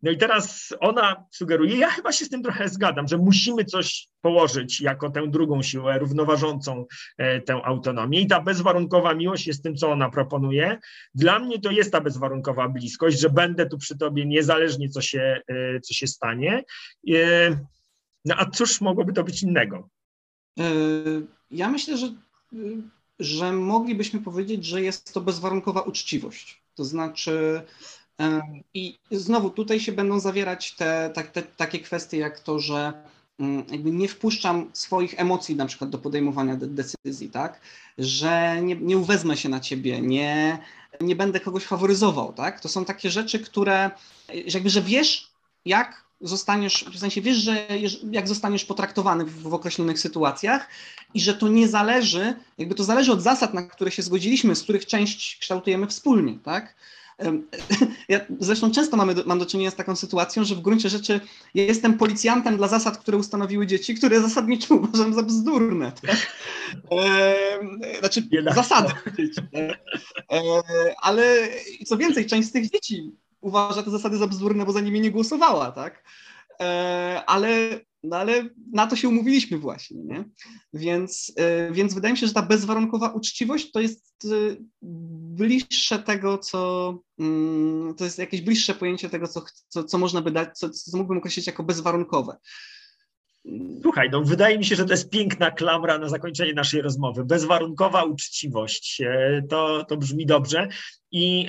No i teraz ona sugeruje, ja chyba się z tym trochę zgadzam, że musimy coś położyć jako tę drugą siłę równoważącą e, tę autonomię. I ta bezwarunkowa miłość jest tym, co ona proponuje. Dla mnie to jest ta bezwarunkowa bliskość, że będę tu przy tobie niezależnie, co się, e, co się stanie. E, no a cóż mogłoby to być innego? Ja myślę, że, że moglibyśmy powiedzieć, że jest to bezwarunkowa uczciwość. To znaczy, i znowu tutaj się będą zawierać te, te, te, takie kwestie jak to, że jakby nie wpuszczam swoich emocji na przykład do podejmowania de decyzji, tak? Że nie, nie uwezmę się na ciebie, nie, nie będę kogoś faworyzował, tak? To są takie rzeczy, które że jakby, że wiesz, jak zostaniesz, w sensie wiesz, że jak zostaniesz potraktowany w, w określonych sytuacjach i że to nie zależy, jakby to zależy od zasad, na które się zgodziliśmy, z których część kształtujemy wspólnie, tak? Ja zresztą często mamy mam do czynienia z taką sytuacją, że w gruncie rzeczy jestem policjantem dla zasad, które ustanowiły dzieci, które zasadniczo uważam za bzdurne. Tak? E, znaczy zasady dzieci. E, ale co więcej, część z tych dzieci uważa te zasady za bzdurne, bo za nimi nie głosowała, tak? E, ale no ale na to się umówiliśmy właśnie, nie? Więc, e, więc wydaje mi się, że ta bezwarunkowa uczciwość to jest e, bliższe tego, co mm, to jest jakieś bliższe pojęcie tego, co, co, co można by dać, co, co mógłbym określić jako bezwarunkowe. Słuchaj, no wydaje mi się, że to jest piękna klamra na zakończenie naszej rozmowy. Bezwarunkowa uczciwość. To, to brzmi dobrze. I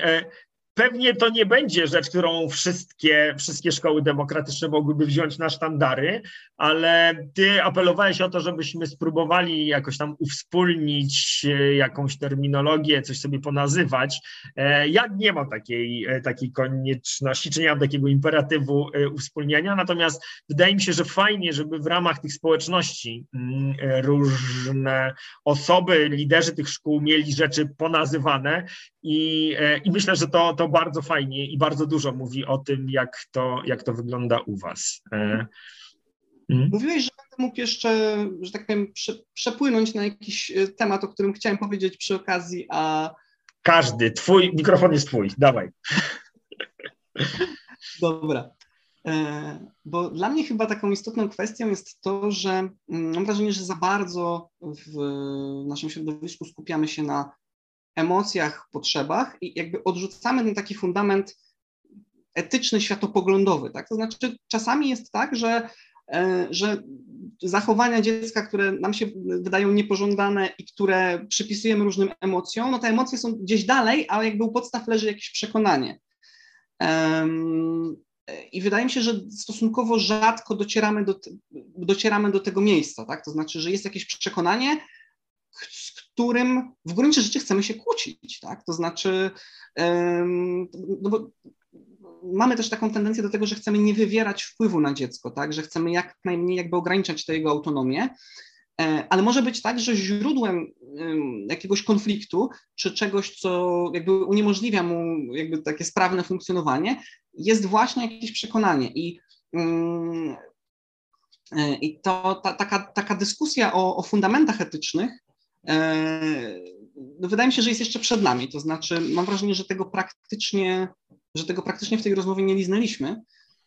Pewnie to nie będzie rzecz, którą wszystkie, wszystkie szkoły demokratyczne mogłyby wziąć na sztandary, ale ty apelowałeś o to, żebyśmy spróbowali jakoś tam uwspólnić e, jakąś terminologię, coś sobie ponazywać. E, ja nie mam takiej, e, takiej konieczności, czy nie mam takiego imperatywu uwspólniania, natomiast wydaje mi się, że fajnie, żeby w ramach tych społeczności mm, różne osoby, liderzy tych szkół mieli rzeczy ponazywane i, i myślę, że to, to bardzo fajnie i bardzo dużo mówi o tym, jak to, jak to wygląda u Was. E, mhm. Mówiłeś, że będę mógł jeszcze, że tak powiem, prze, przepłynąć na jakiś e, temat, o którym chciałem powiedzieć przy okazji, a. Każdy, twój mikrofon jest twój, dawaj. Dobra. E, bo dla mnie chyba taką istotną kwestią jest to, że mm, mam wrażenie, że za bardzo w naszym środowisku skupiamy się na emocjach, potrzebach i jakby odrzucamy ten taki fundament etyczny, światopoglądowy. Tak? To znaczy, czasami jest tak, że, e, że zachowania dziecka, które nam się wydają niepożądane i które przypisujemy różnym emocjom, no te emocje są gdzieś dalej, ale jakby u podstaw leży jakieś przekonanie. I wydaje mi się, że stosunkowo rzadko docieramy do, docieramy do tego miejsca, tak? To znaczy, że jest jakieś przekonanie, którym w gruncie rzeczy chcemy się kłócić, tak? To znaczy, no bo mamy też taką tendencję do tego, że chcemy nie wywierać wpływu na dziecko, tak, że chcemy jak najmniej jakby ograniczać tę jego autonomię, e, ale może być tak, że źródłem jakiegoś konfliktu czy czegoś, co jakby uniemożliwia mu jakby takie sprawne funkcjonowanie, jest właśnie jakieś przekonanie. I mm, e, i to ta, taka, taka dyskusja o, o fundamentach etycznych wydaje mi się, że jest jeszcze przed nami. To znaczy, mam wrażenie, że tego praktycznie, że tego praktycznie w tej rozmowie nie liznęliśmy.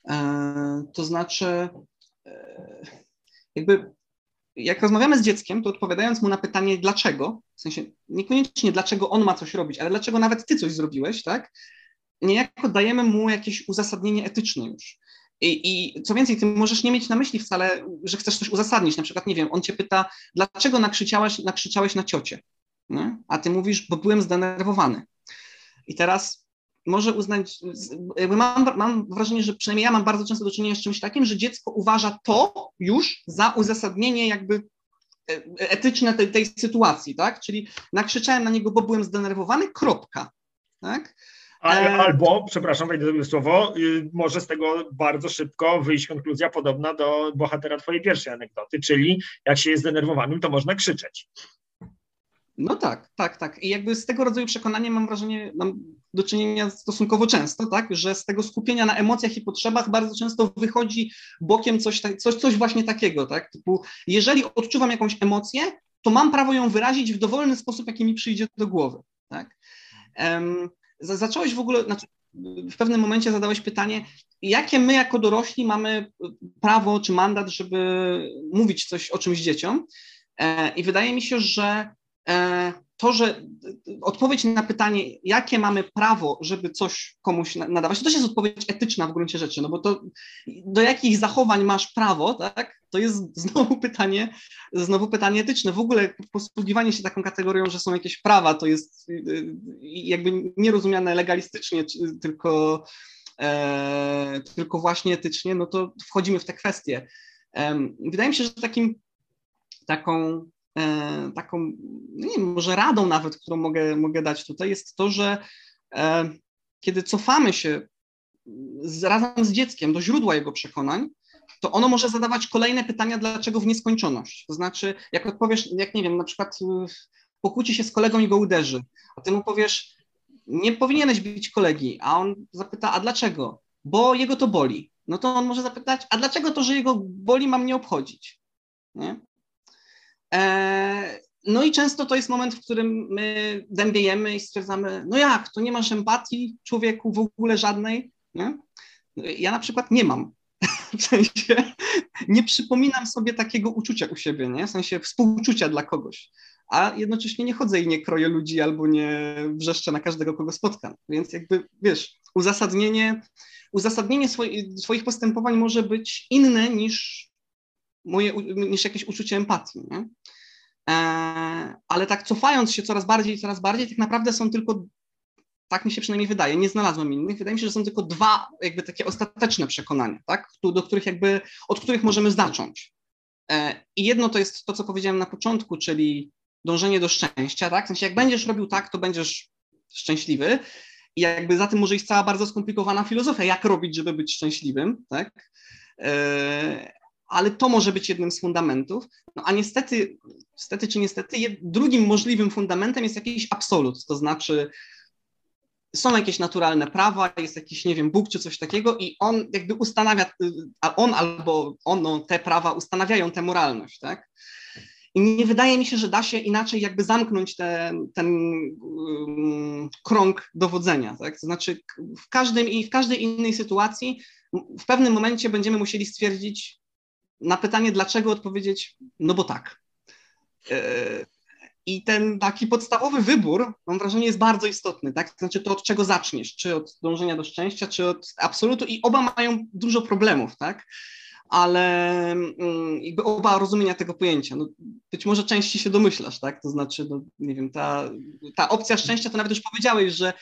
E, to znaczy, e, jakby jak rozmawiamy z dzieckiem, to odpowiadając mu na pytanie dlaczego, w sensie niekoniecznie dlaczego on ma coś robić, ale dlaczego nawet ty coś zrobiłeś, tak? Niejako dajemy mu jakieś uzasadnienie etyczne już. I, I, co więcej, ty możesz nie mieć na myśli wcale, że chcesz coś uzasadnić. Na przykład, nie wiem, on cię pyta, dlaczego nakrzyczałeś, nakrzyczałeś na ciocie? Nie? A ty mówisz, bo byłem zdenerwowany. I teraz może uznać, mam, mam wrażenie, że przynajmniej ja mam bardzo często do czynienia z czymś takim, że dziecko uważa to już za uzasadnienie jakby e, etyczne tej, tej sytuacji, tak? Czyli nakrzyczałem na niego, bo byłem zdenerwowany, kropka, tak? E, albo, przepraszam, wejdę sobie słowo, y, może z tego bardzo szybko wyjść konkluzja podobna do bohatera twojej pierwszej anegdoty, czyli jak się jest zdenerwowanym, to można krzyczeć. No tak, tak, tak. I jakby z tego rodzaju przekonaniem mam wrażenie, mam do czynienia stosunkowo często, tak, że z tego skupienia na emocjach i potrzebach bardzo często wychodzi bokiem coś, coś, coś właśnie takiego, tak, typu jeżeli odczuwam jakąś emocję, to mam prawo ją wyrazić w dowolny sposób, jaki mi przyjdzie do głowy, tak. Um, zacząłeś w ogóle, znaczy w pewnym momencie zadałeś pytanie, jakie my jako dorośli mamy prawo czy mandat, żeby mówić coś o czymś dzieciom. E, I wydaje mi się, że E, to, że odpowiedź na pytanie, jakie mamy prawo, żeby coś komuś nadawać, to też jest odpowiedź etyczna w gruncie rzeczy, no bo to do jakich zachowań masz prawo, tak, to jest znowu pytanie, znowu pytanie etyczne. W ogóle posługiwanie się taką kategorią, że są jakieś prawa, to jest y, y, jakby nierozumiane legalistycznie, tylko, e, tylko właśnie etycznie, no to wchodzimy w te kwestie. E, wydaje mi się, że takim taką taką, nie wiem, może radą nawet, którą mogę, mogę dać tutaj, jest to, że e, kiedy cofamy się z, razem z dzieckiem do źródła jego przekonań, to ono może zadawać kolejne pytania, dlaczego w nieskończoność. To znaczy, jak odpowiesz, jak nie wiem, na przykład y, pokłóci się z kolegą i go uderzy, a ty mu powiesz, nie powinieneś bić kolegi, a on zapyta, a dlaczego? Bo jego to boli. No to on może zapytać, a dlaczego to, że jego boli, mam nie obchodzić? Nie? E, no i często to jest moment, w którym my dębiejemy i stwierdzamy, no jak, to nie masz empatii człowieku w ogóle żadnej, nie? Ja na przykład nie mam. W sensie nie przypominam sobie takiego uczucia u siebie, nie? W sensie współczucia dla kogoś. A jednocześnie nie chodzę i nie kroję ludzi albo nie wrzeszczę na każdego, kogo spotkam. Więc jakby, wiesz, uzasadnienie, uzasadnienie swoich postępowań może być inne niż moje, niż jakieś uczucie empatii. Nie? E, ale tak cofając się coraz bardziej i coraz bardziej, tak naprawdę są tylko, tak mi się przynajmniej wydaje, nie znalazłem innych, wydaje mi się, że są tylko dwa jakby takie ostateczne przekonania, tak? do których jakby, od których możemy zacząć. E, I jedno to jest to, co powiedziałem na początku, czyli dążenie do szczęścia, tak? W sensie, jak będziesz robił tak, to będziesz szczęśliwy. I jakby za tym może iść cała bardzo skomplikowana filozofia, jak robić, żeby być szczęśliwym, tak? Ale to może być jednym z fundamentów. No a niestety, niestety czy niestety, drugim możliwym fundamentem jest jakiś absolut, to znaczy są jakieś naturalne prawa, jest jakiś, nie wiem, Bóg czy coś takiego i on jakby ustanawia, a on albo ono, te prawa ustanawiają tę moralność, tak? I nie wydaje mi się, że da się inaczej jakby zamknąć ten, ten um, krąg dowodzenia, tak? To znaczy w, każdym, i w każdej innej sytuacji w pewnym momencie będziemy musieli stwierdzić, na pytanie dlaczego odpowiedzieć, no bo tak. E, I ten taki podstawowy wybór, mam wrażenie, jest bardzo istotny, tak? To znaczy to, od czego zaczniesz, czy od dążenia do szczęścia, czy od absolutu i oba mają dużo problemów, tak? Ale mm, jakby oba rozumienia tego pojęcia. No, być może częściej się domyślasz, tak? To znaczy, no, nie wiem, ta, ta opcja szczęścia, to nawet już powiedziałeś, że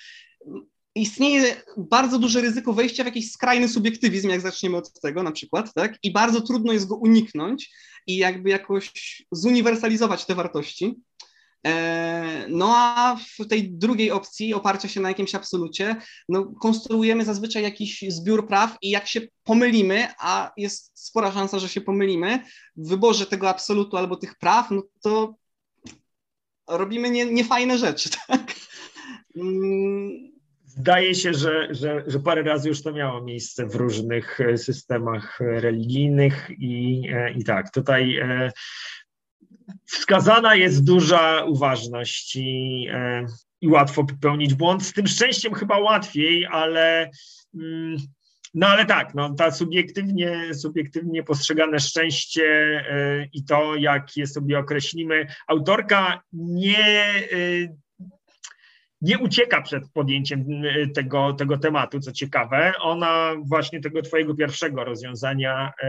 istnieje bardzo duże ryzyko wejścia w jakiś skrajny subiektywizm, jak zaczniemy od tego na przykład, tak? I bardzo trudno jest go uniknąć i jakby jakoś zuniwersalizować te wartości. E, no a w tej drugiej opcji, oparcia się na jakimś absolucie, no, konstruujemy zazwyczaj jakiś zbiór praw i jak się pomylimy, a jest spora szansa, że się pomylimy w wyborze tego absolutu albo tych praw, no to robimy nie, niefajne rzeczy, tak? Zdaje się, że, że, że parę razy już to miało miejsce w różnych systemach religijnych i, e, i tak, tutaj e, wskazana jest duża uważność i, e, i łatwo popełnić błąd. Z tym szczęściem chyba łatwiej, ale. Mm, no ale tak, no, ta subiektywnie, subiektywnie postrzegane szczęście i to, jak je sobie określimy, autorka nie, nie ucieka przed podjęciem y, tego, tego tematu, co ciekawe. Ona właśnie tego twojego pierwszego rozwiązania y,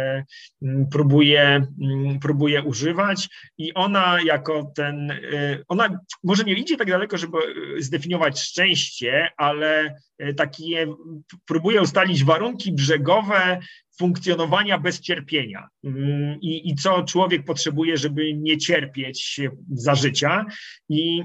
mm, próbuje, mm, próbuje używać i ona jako ten, y, ona może nie idzie tak daleko, żeby zdefiniować szczęście, ale takie próbuje ustalić warunki brzegowe funkcjonowania bez cierpienia mm, i, i co człowiek potrzebuje, żeby nie cierpieć za życia. I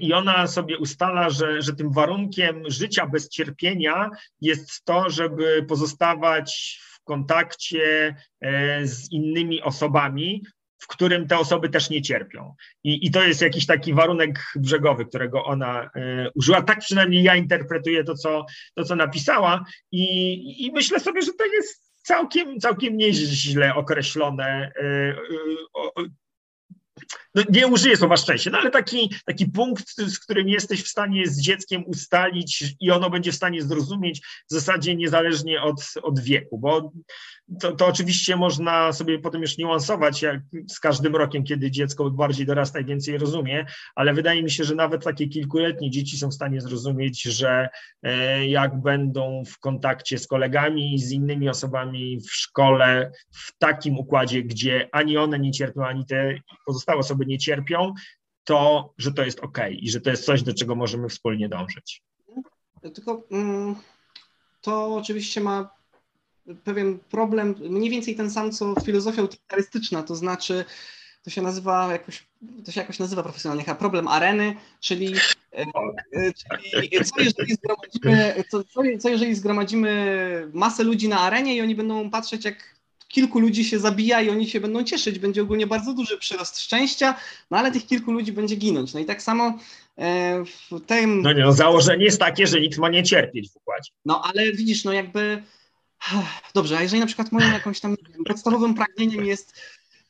I ona sobie ustala, że, że tym warunkiem życia bez cierpienia jest to, żeby pozostawać w kontakcie e, z innymi osobami, w którym te osoby też nie cierpią. I, i to jest jakiś taki warunek brzegowy, którego ona e, użyła. Tak przynajmniej ja interpretuję to, co, to, co napisała, i, i myślę sobie, że to jest całkiem, całkiem nieźle określone no nie użyję słowa szczęście, no ale taki, taki punkt, z którym jesteś w stanie z dzieckiem ustalić i ono będzie w stanie zrozumieć w zasadzie niezależnie od, od wieku, bo to, to oczywiście można sobie potem już niuansować jak z każdym rokiem, kiedy dziecko bardziej dorasta i więcej rozumie, ale wydaje mi się, że nawet takie kilkuletnie dzieci są w stanie zrozumieć, że e, jak będą w kontakcie z kolegami z innymi osobami w szkole w takim układzie, gdzie ani one nie cierpią, ani te pozostałe osoby nie cierpią, to, że to jest ok i że to jest coś, do czego możemy wspólnie dążyć. Tylko mm, to oczywiście ma pewien problem, mniej więcej ten sam, co filozofia utylitarystyczna, to znaczy to się nazywa jakoś, to się jakoś nazywa profesjonalnie chyba problem areny, czyli, e, e, czyli co, jeżeli zgromadzimy, co, co jeżeli zgromadzimy masę ludzi na arenie i oni będą patrzeć, jak kilku ludzi się zabija i oni się będą cieszyć, będzie ogólnie bardzo duży przyrost szczęścia, no ale tych kilku ludzi będzie ginąć. No i tak samo e, w tym... No nie, no założenie jest takie, że nikt ma nie cierpieć w układzie. No ale widzisz, no jakby Dobrze, a jeżeli na przykład moim jakąś tam podstawowym pragnieniem jest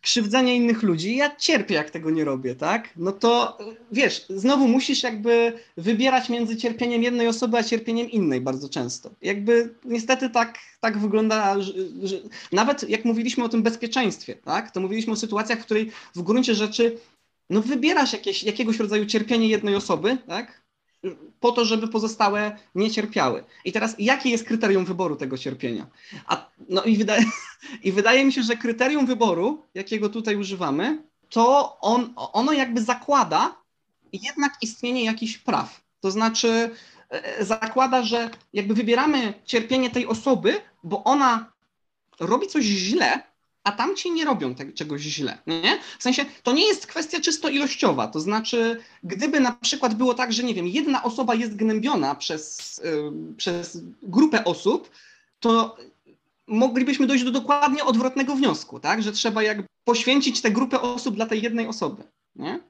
krzywdzenie innych ludzi, ja cierpię, jak tego nie robię, tak? No to wiesz, znowu musisz jakby wybierać między cierpieniem jednej osoby, a cierpieniem innej bardzo często. Jakby niestety tak, tak wygląda, że, że, nawet jak mówiliśmy o tym bezpieczeństwie, tak? To mówiliśmy o sytuacjach, w której w gruncie rzeczy no wybierasz jakieś, jakiegoś rodzaju cierpienie jednej osoby, tak? Po to, żeby pozostałe nie cierpiały. I teraz, jakie jest kryterium wyboru tego cierpienia? A, no i wydaje, i wydaje mi się, że kryterium wyboru, jakiego tutaj używamy, to on, ono jakby zakłada jednak istnienie jakichś praw. To znaczy, e, zakłada, że jakby wybieramy cierpienie tej osoby, bo ona robi coś źle, a tamci nie robią czegoś źle. Nie? W sensie to nie jest kwestia czysto ilościowa. To znaczy, gdyby na przykład było tak, że nie wiem, jedna osoba jest gnębiona przez, yy, przez grupę osób, to moglibyśmy dojść do dokładnie odwrotnego wniosku, tak? że trzeba jakby poświęcić tę grupę osób dla tej jednej osoby. Nie?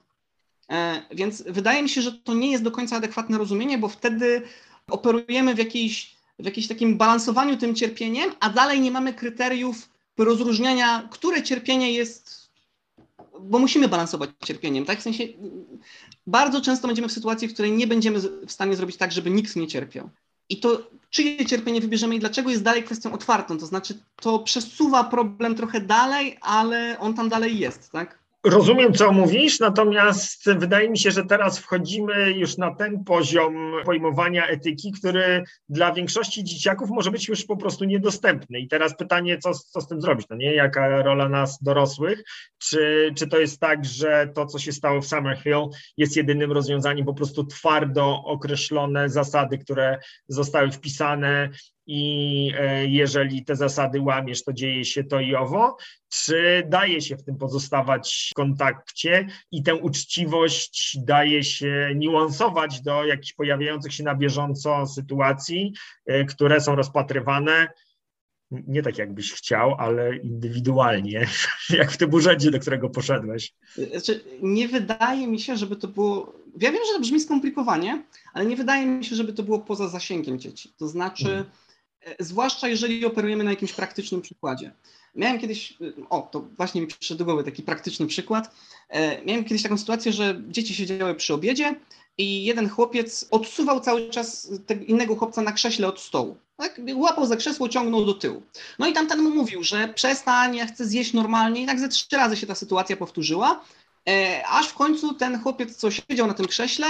E, więc wydaje mi się, że to nie jest do końca adekwatne rozumienie, bo wtedy operujemy w jakiejś, w jakimś takim balansowaniu tym cierpieniem, a dalej nie mamy kryteriów rozróżniania, które cierpienie jest, bo musimy balansować cierpieniem, tak? W sensie bardzo często będziemy w sytuacji, w której nie będziemy w stanie zrobić tak, żeby nikt nie cierpiał. I to, czyje cierpienie wybierzemy i dlaczego jest dalej kwestią otwartą, to znaczy to przesuwa problem trochę dalej, ale on tam dalej jest, tak? Rozumiem, co mówisz, natomiast wydaje mi się, że teraz wchodzimy już na ten poziom pojmowania etyki, który dla większości dzieciaków może być już po prostu niedostępny. I teraz pytanie, co, co z tym zrobić? No nie, jaka rola nas dorosłych? Czy, czy to jest tak, że to, co się stało w Summerhill, jest jedynym rozwiązaniem, po prostu twardo określone zasady, które zostały wpisane i e, jeżeli te zasady łamiesz, to dzieje się to i owo, czy daje się w tym pozostawać w kontakcie i tę uczciwość daje się niuansować do jakichś pojawiających się na bieżąco sytuacji, e, które są rozpatrywane nie tak, jakbyś chciał, ale indywidualnie, jak w tym urzędzie, do którego poszedłeś. Znaczy, nie wydaje mi się, żeby to było. Ja wiem, że to brzmi skomplikowanie, ale nie wydaje mi się, żeby to było poza zasięgiem dzieci. To znaczy, hmm. Zwłaszcza jeżeli operujemy na jakimś praktycznym przykładzie. Miałem kiedyś, o, to właśnie mi przyszedł głowy taki praktyczny przykład. E, miałem kiedyś taką sytuację, że dzieci siedziały przy obiedzie i jeden chłopiec odsuwał cały czas innego chłopca na krześle od stołu. Tak? Łapał za krzesło, ciągnął do tyłu. No i tamten mu mówił, że przestań, ja chcę zjeść normalnie. I tak ze trzy razy się ta sytuacja powtórzyła. E, aż w końcu ten chłopiec, co siedział na tym krześle,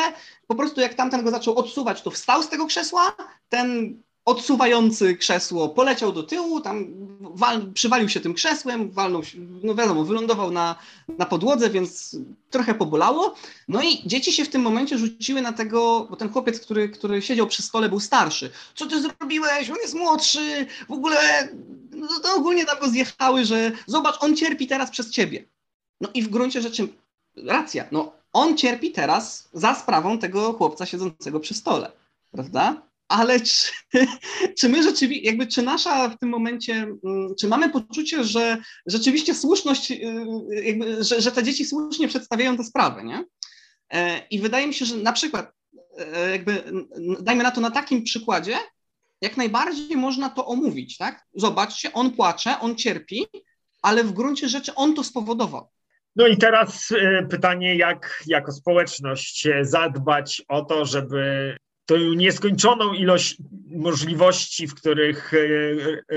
po prostu jak tamten go zaczął odsuwać, to wstał z tego krzesła, ten odsuwający krzesło poleciał do tyłu, tam wal, przywalił się tym krzesłem, walnął, no wiadomo, wylądował na, na podłodze, więc trochę pobolało. No i dzieci się w tym momencie rzuciły na tego, bo ten chłopiec, który, który siedział przy stole, był starszy. Co ty zrobiłeś? On jest młodszy, w ogóle, no to ogólnie tam go zjechały, że zobacz, on cierpi teraz przez ciebie. No i w gruncie rzeczy racja, no on cierpi teraz za sprawą tego chłopca siedzącego przy stole, prawda? Ale czy, czy my rzeczywiście, jakby czy nasza w tym momencie, mm, czy mamy poczucie, że rzeczywiście słuszność, y, jakby, że, że te dzieci słusznie przedstawiają tę sprawę, nie? E, I wydaje mi się, że na przykład, e, jakby, dajmy na to na takim przykładzie, jak najbardziej można to omówić, tak? Zobaczcie, on płacze, on cierpi, ale w gruncie rzeczy on to spowodował. No i teraz e, pytanie, jak jako społeczność zadbać o to, żeby tą nieskończoną ilość możliwości, w których e,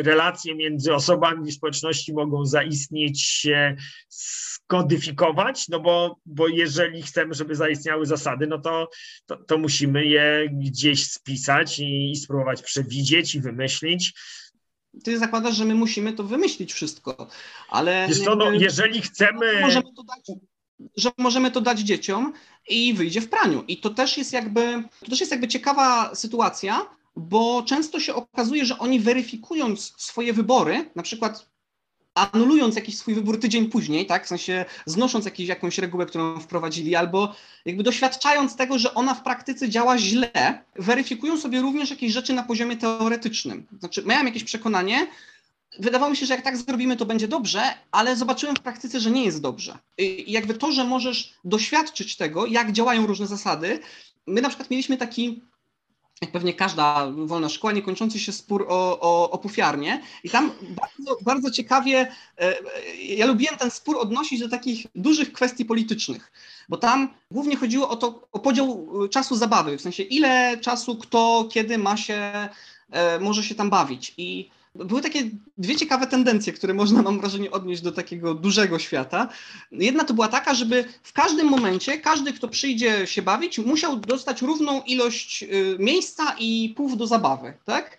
relacje między osobami w społeczności mogą zaistnieć, skodyfikować, no bo, bo jeżeli chcemy, żeby zaistniały zasady, no to, to, to musimy je gdzieś spisać i, i spróbować przewidzieć i wymyślić. Ty zakładasz, że my musimy to wymyślić wszystko, ale... Wiesz co, no, jeżeli chcemy... Możemy to dać, że możemy to dać dzieciom i wyjdzie w praniu. I to też jest jakby, to też jest jakby ciekawa sytuacja, bo często się okazuje, że oni weryfikując swoje wybory, na przykład anulując jakiś swój wybór tydzień później, tak, w sensie znosząc jakiś, jakąś regułę, którą wprowadzili, albo jakby doświadczając tego, że ona w praktyce działa źle, weryfikują sobie również jakieś rzeczy na poziomie teoretycznym. Znaczy, miałem jakieś przekonanie, wydawało mi się, że jak tak zrobimy, to będzie dobrze, ale zobaczyłem w praktyce, że nie jest dobrze. I jakby to, że możesz doświadczyć tego, jak działają różne zasady. My na przykład mieliśmy taki jak pewnie każda wolna szkoła, niekończący się spór o, o, o pufiarnię. I tam bardzo, bardzo ciekawie, e, ja lubiłem ten spór odnosić do takich dużych kwestii politycznych, bo tam głównie chodziło o to, o podział czasu zabawy, w sensie ile czasu kto, kiedy ma się, e, może się tam bawić. I były takie dwie ciekawe tendencje, które można, mam wrażenie, odnieść do takiego dużego świata. Jedna to była taka, żeby w każdym momencie każdy, kto przyjdzie się bawić, musiał dostać równą ilość y, miejsca i płów do zabawy, tak?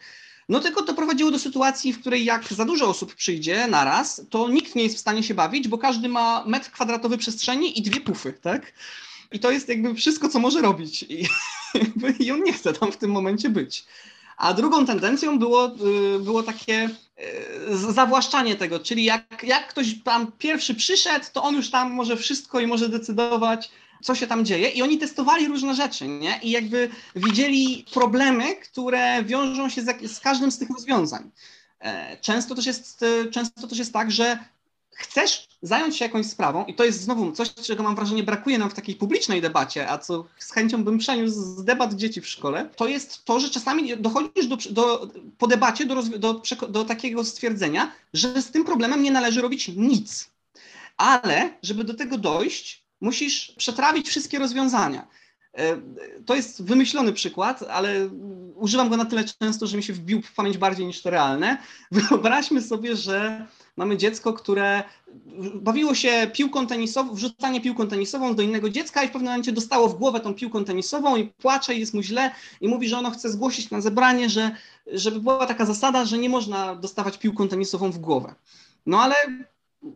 No tylko to prowadziło do sytuacji, w której jak za dużo osób przyjdzie naraz, to nikt nie jest w stanie się bawić, bo każdy ma metr kwadratowy przestrzeni i dwie pufy, tak? I to jest jakby wszystko, co może robić. I, i on nie chce tam w tym momencie być. A drugą tendencją było, y, było takie y, zawłaszczanie tego, czyli jak, jak ktoś tam pierwszy przyszedł, to on już tam może wszystko i może decydować, co się tam dzieje. I oni testowali różne rzeczy, nie? I jakby widzieli problemy, które wiążą się z, z każdym z tych rozwiązań. E, często też, jest, często też jest tak, że chcesz zająć się jakąś sprawą, i to jest znowu coś, czego mam wrażenie brakuje nam w takiej publicznej debacie, a co z chęcią bym przeniósł z debat dzieci w szkole, to jest to, że czasami dochodzisz do, do, po debacie do, do, do takiego stwierdzenia, że z tym problemem nie należy robić nic. Ale, żeby do tego dojść, musisz przetrawić wszystkie rozwiązania. E, to jest wymyślony przykład, ale używam go na tyle często, że mi się wbił w pamięć bardziej niż to realne. Wyobraźmy sobie, że mamy dziecko, które bawiło się piłką tenisową, wrzucanie piłką tenisową do innego dziecka i w pewnym momencie dostało w głowę tą piłką tenisową i płacze i jest mu źle i mówi, że ono chce zgłosić na zebranie, że żeby była taka zasada, że nie można dostawać piłką tenisową w głowę. No ale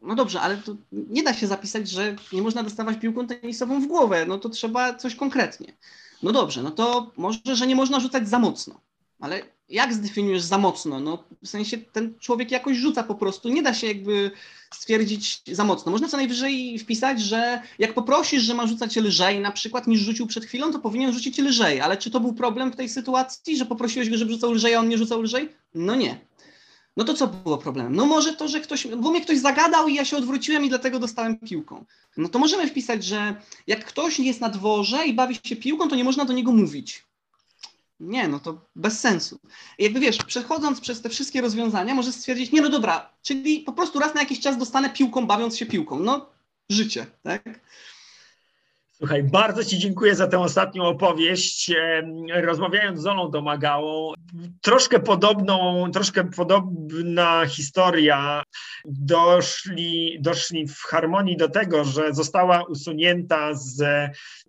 no dobrze, ale to nie da się zapisać, że nie można dostawać piłką tenisową w głowę, no to trzeba coś konkretnie. No dobrze, no to może, że nie można rzucać za mocno, ale jak zdefiniujesz za mocno? No, w sensie ten człowiek jakoś rzuca po prostu, nie da się jakby stwierdzić za mocno. Można co najwyżej wpisać, że jak poprosisz, że ma rzucać lżej na przykład niż rzucił przed chwilą, to powinien rzucić lżej, ale czy to był problem w tej sytuacji, że poprosiłeś go, żeby rzucał lżej, a on nie rzucał lżej? No nie. No to co było problemem? No może to, że ktoś, bo mnie ktoś zagadał i ja się odwróciłem i dlatego dostałem piłką. No to możemy wpisać, że jak ktoś jest na dworze i bawi się piłką, to nie można do niego mówić. Nie, no to bez sensu. Jakby wiesz, przechodząc przez te wszystkie rozwiązania, możesz stwierdzić, nie no dobra, czyli po prostu raz na jakiś czas dostanę piłką, bawiąc się piłką. No, życie, tak? Słuchaj, bardzo Ci dziękuję za tę ostatnią opowieść. Rozmawiając z Olą Domagałą, troszkę podobną, troszkę podobna historia. Doszli, doszli w harmonii do tego, że została usunięta z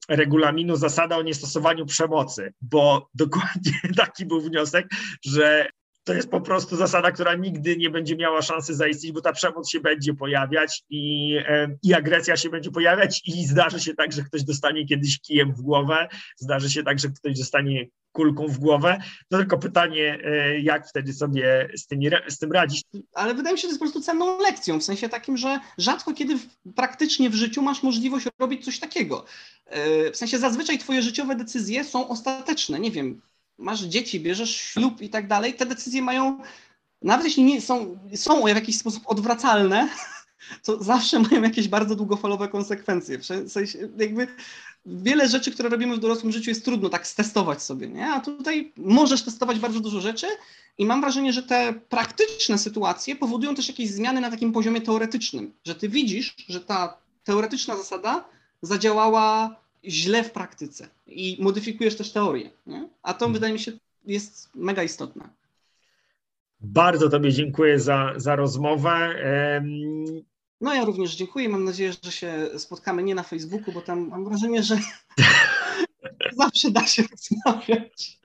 regulaminu zasada o niestosowaniu przemocy, bo dokładnie taki był wniosek, że to jest po prostu zasada, która nigdy nie będzie miała szansy zaistnieć, bo ta przemoc się będzie pojawiać i, e, i agresja się będzie pojawiać i zdarzy się tak, że ktoś dostanie kiedyś kijem w głowę, zdarzy się tak, że ktoś dostanie kulką w głowę. No tylko pytanie, e, jak wtedy sobie z, tymi, z tym radzić. Ale wydaje mi się, że to jest po prostu cenną lekcją, w sensie takim, że rzadko kiedy w, praktycznie w życiu masz możliwość robić coś takiego. E, w sensie zazwyczaj twoje życiowe decyzje są ostateczne. Nie wiem, masz dzieci, bierzesz ślub i tak dalej, te decyzje mają, nawet jeśli nie są, są w jakiś sposób odwracalne, to zawsze mają jakieś bardzo długofalowe konsekwencje. W sensie jakby wiele rzeczy, które robimy w dorosłym życiu jest trudno tak stestować sobie, nie? A tutaj możesz testować bardzo dużo rzeczy i mam wrażenie, że te praktyczne sytuacje powodują też jakieś zmiany na takim poziomie teoretycznym, że ty widzisz, że ta teoretyczna zasada zadziałała źle w praktyce i modyfikujesz też teorię. Nie? A to hmm. wydaje mi się jest mega istotne. Bardzo Tobie dziękuję za, za rozmowę. No ja również dziękuję. Mam nadzieję, że się spotkamy nie na Facebooku, bo tam mam wrażenie, że zawsze da się rozmawiać.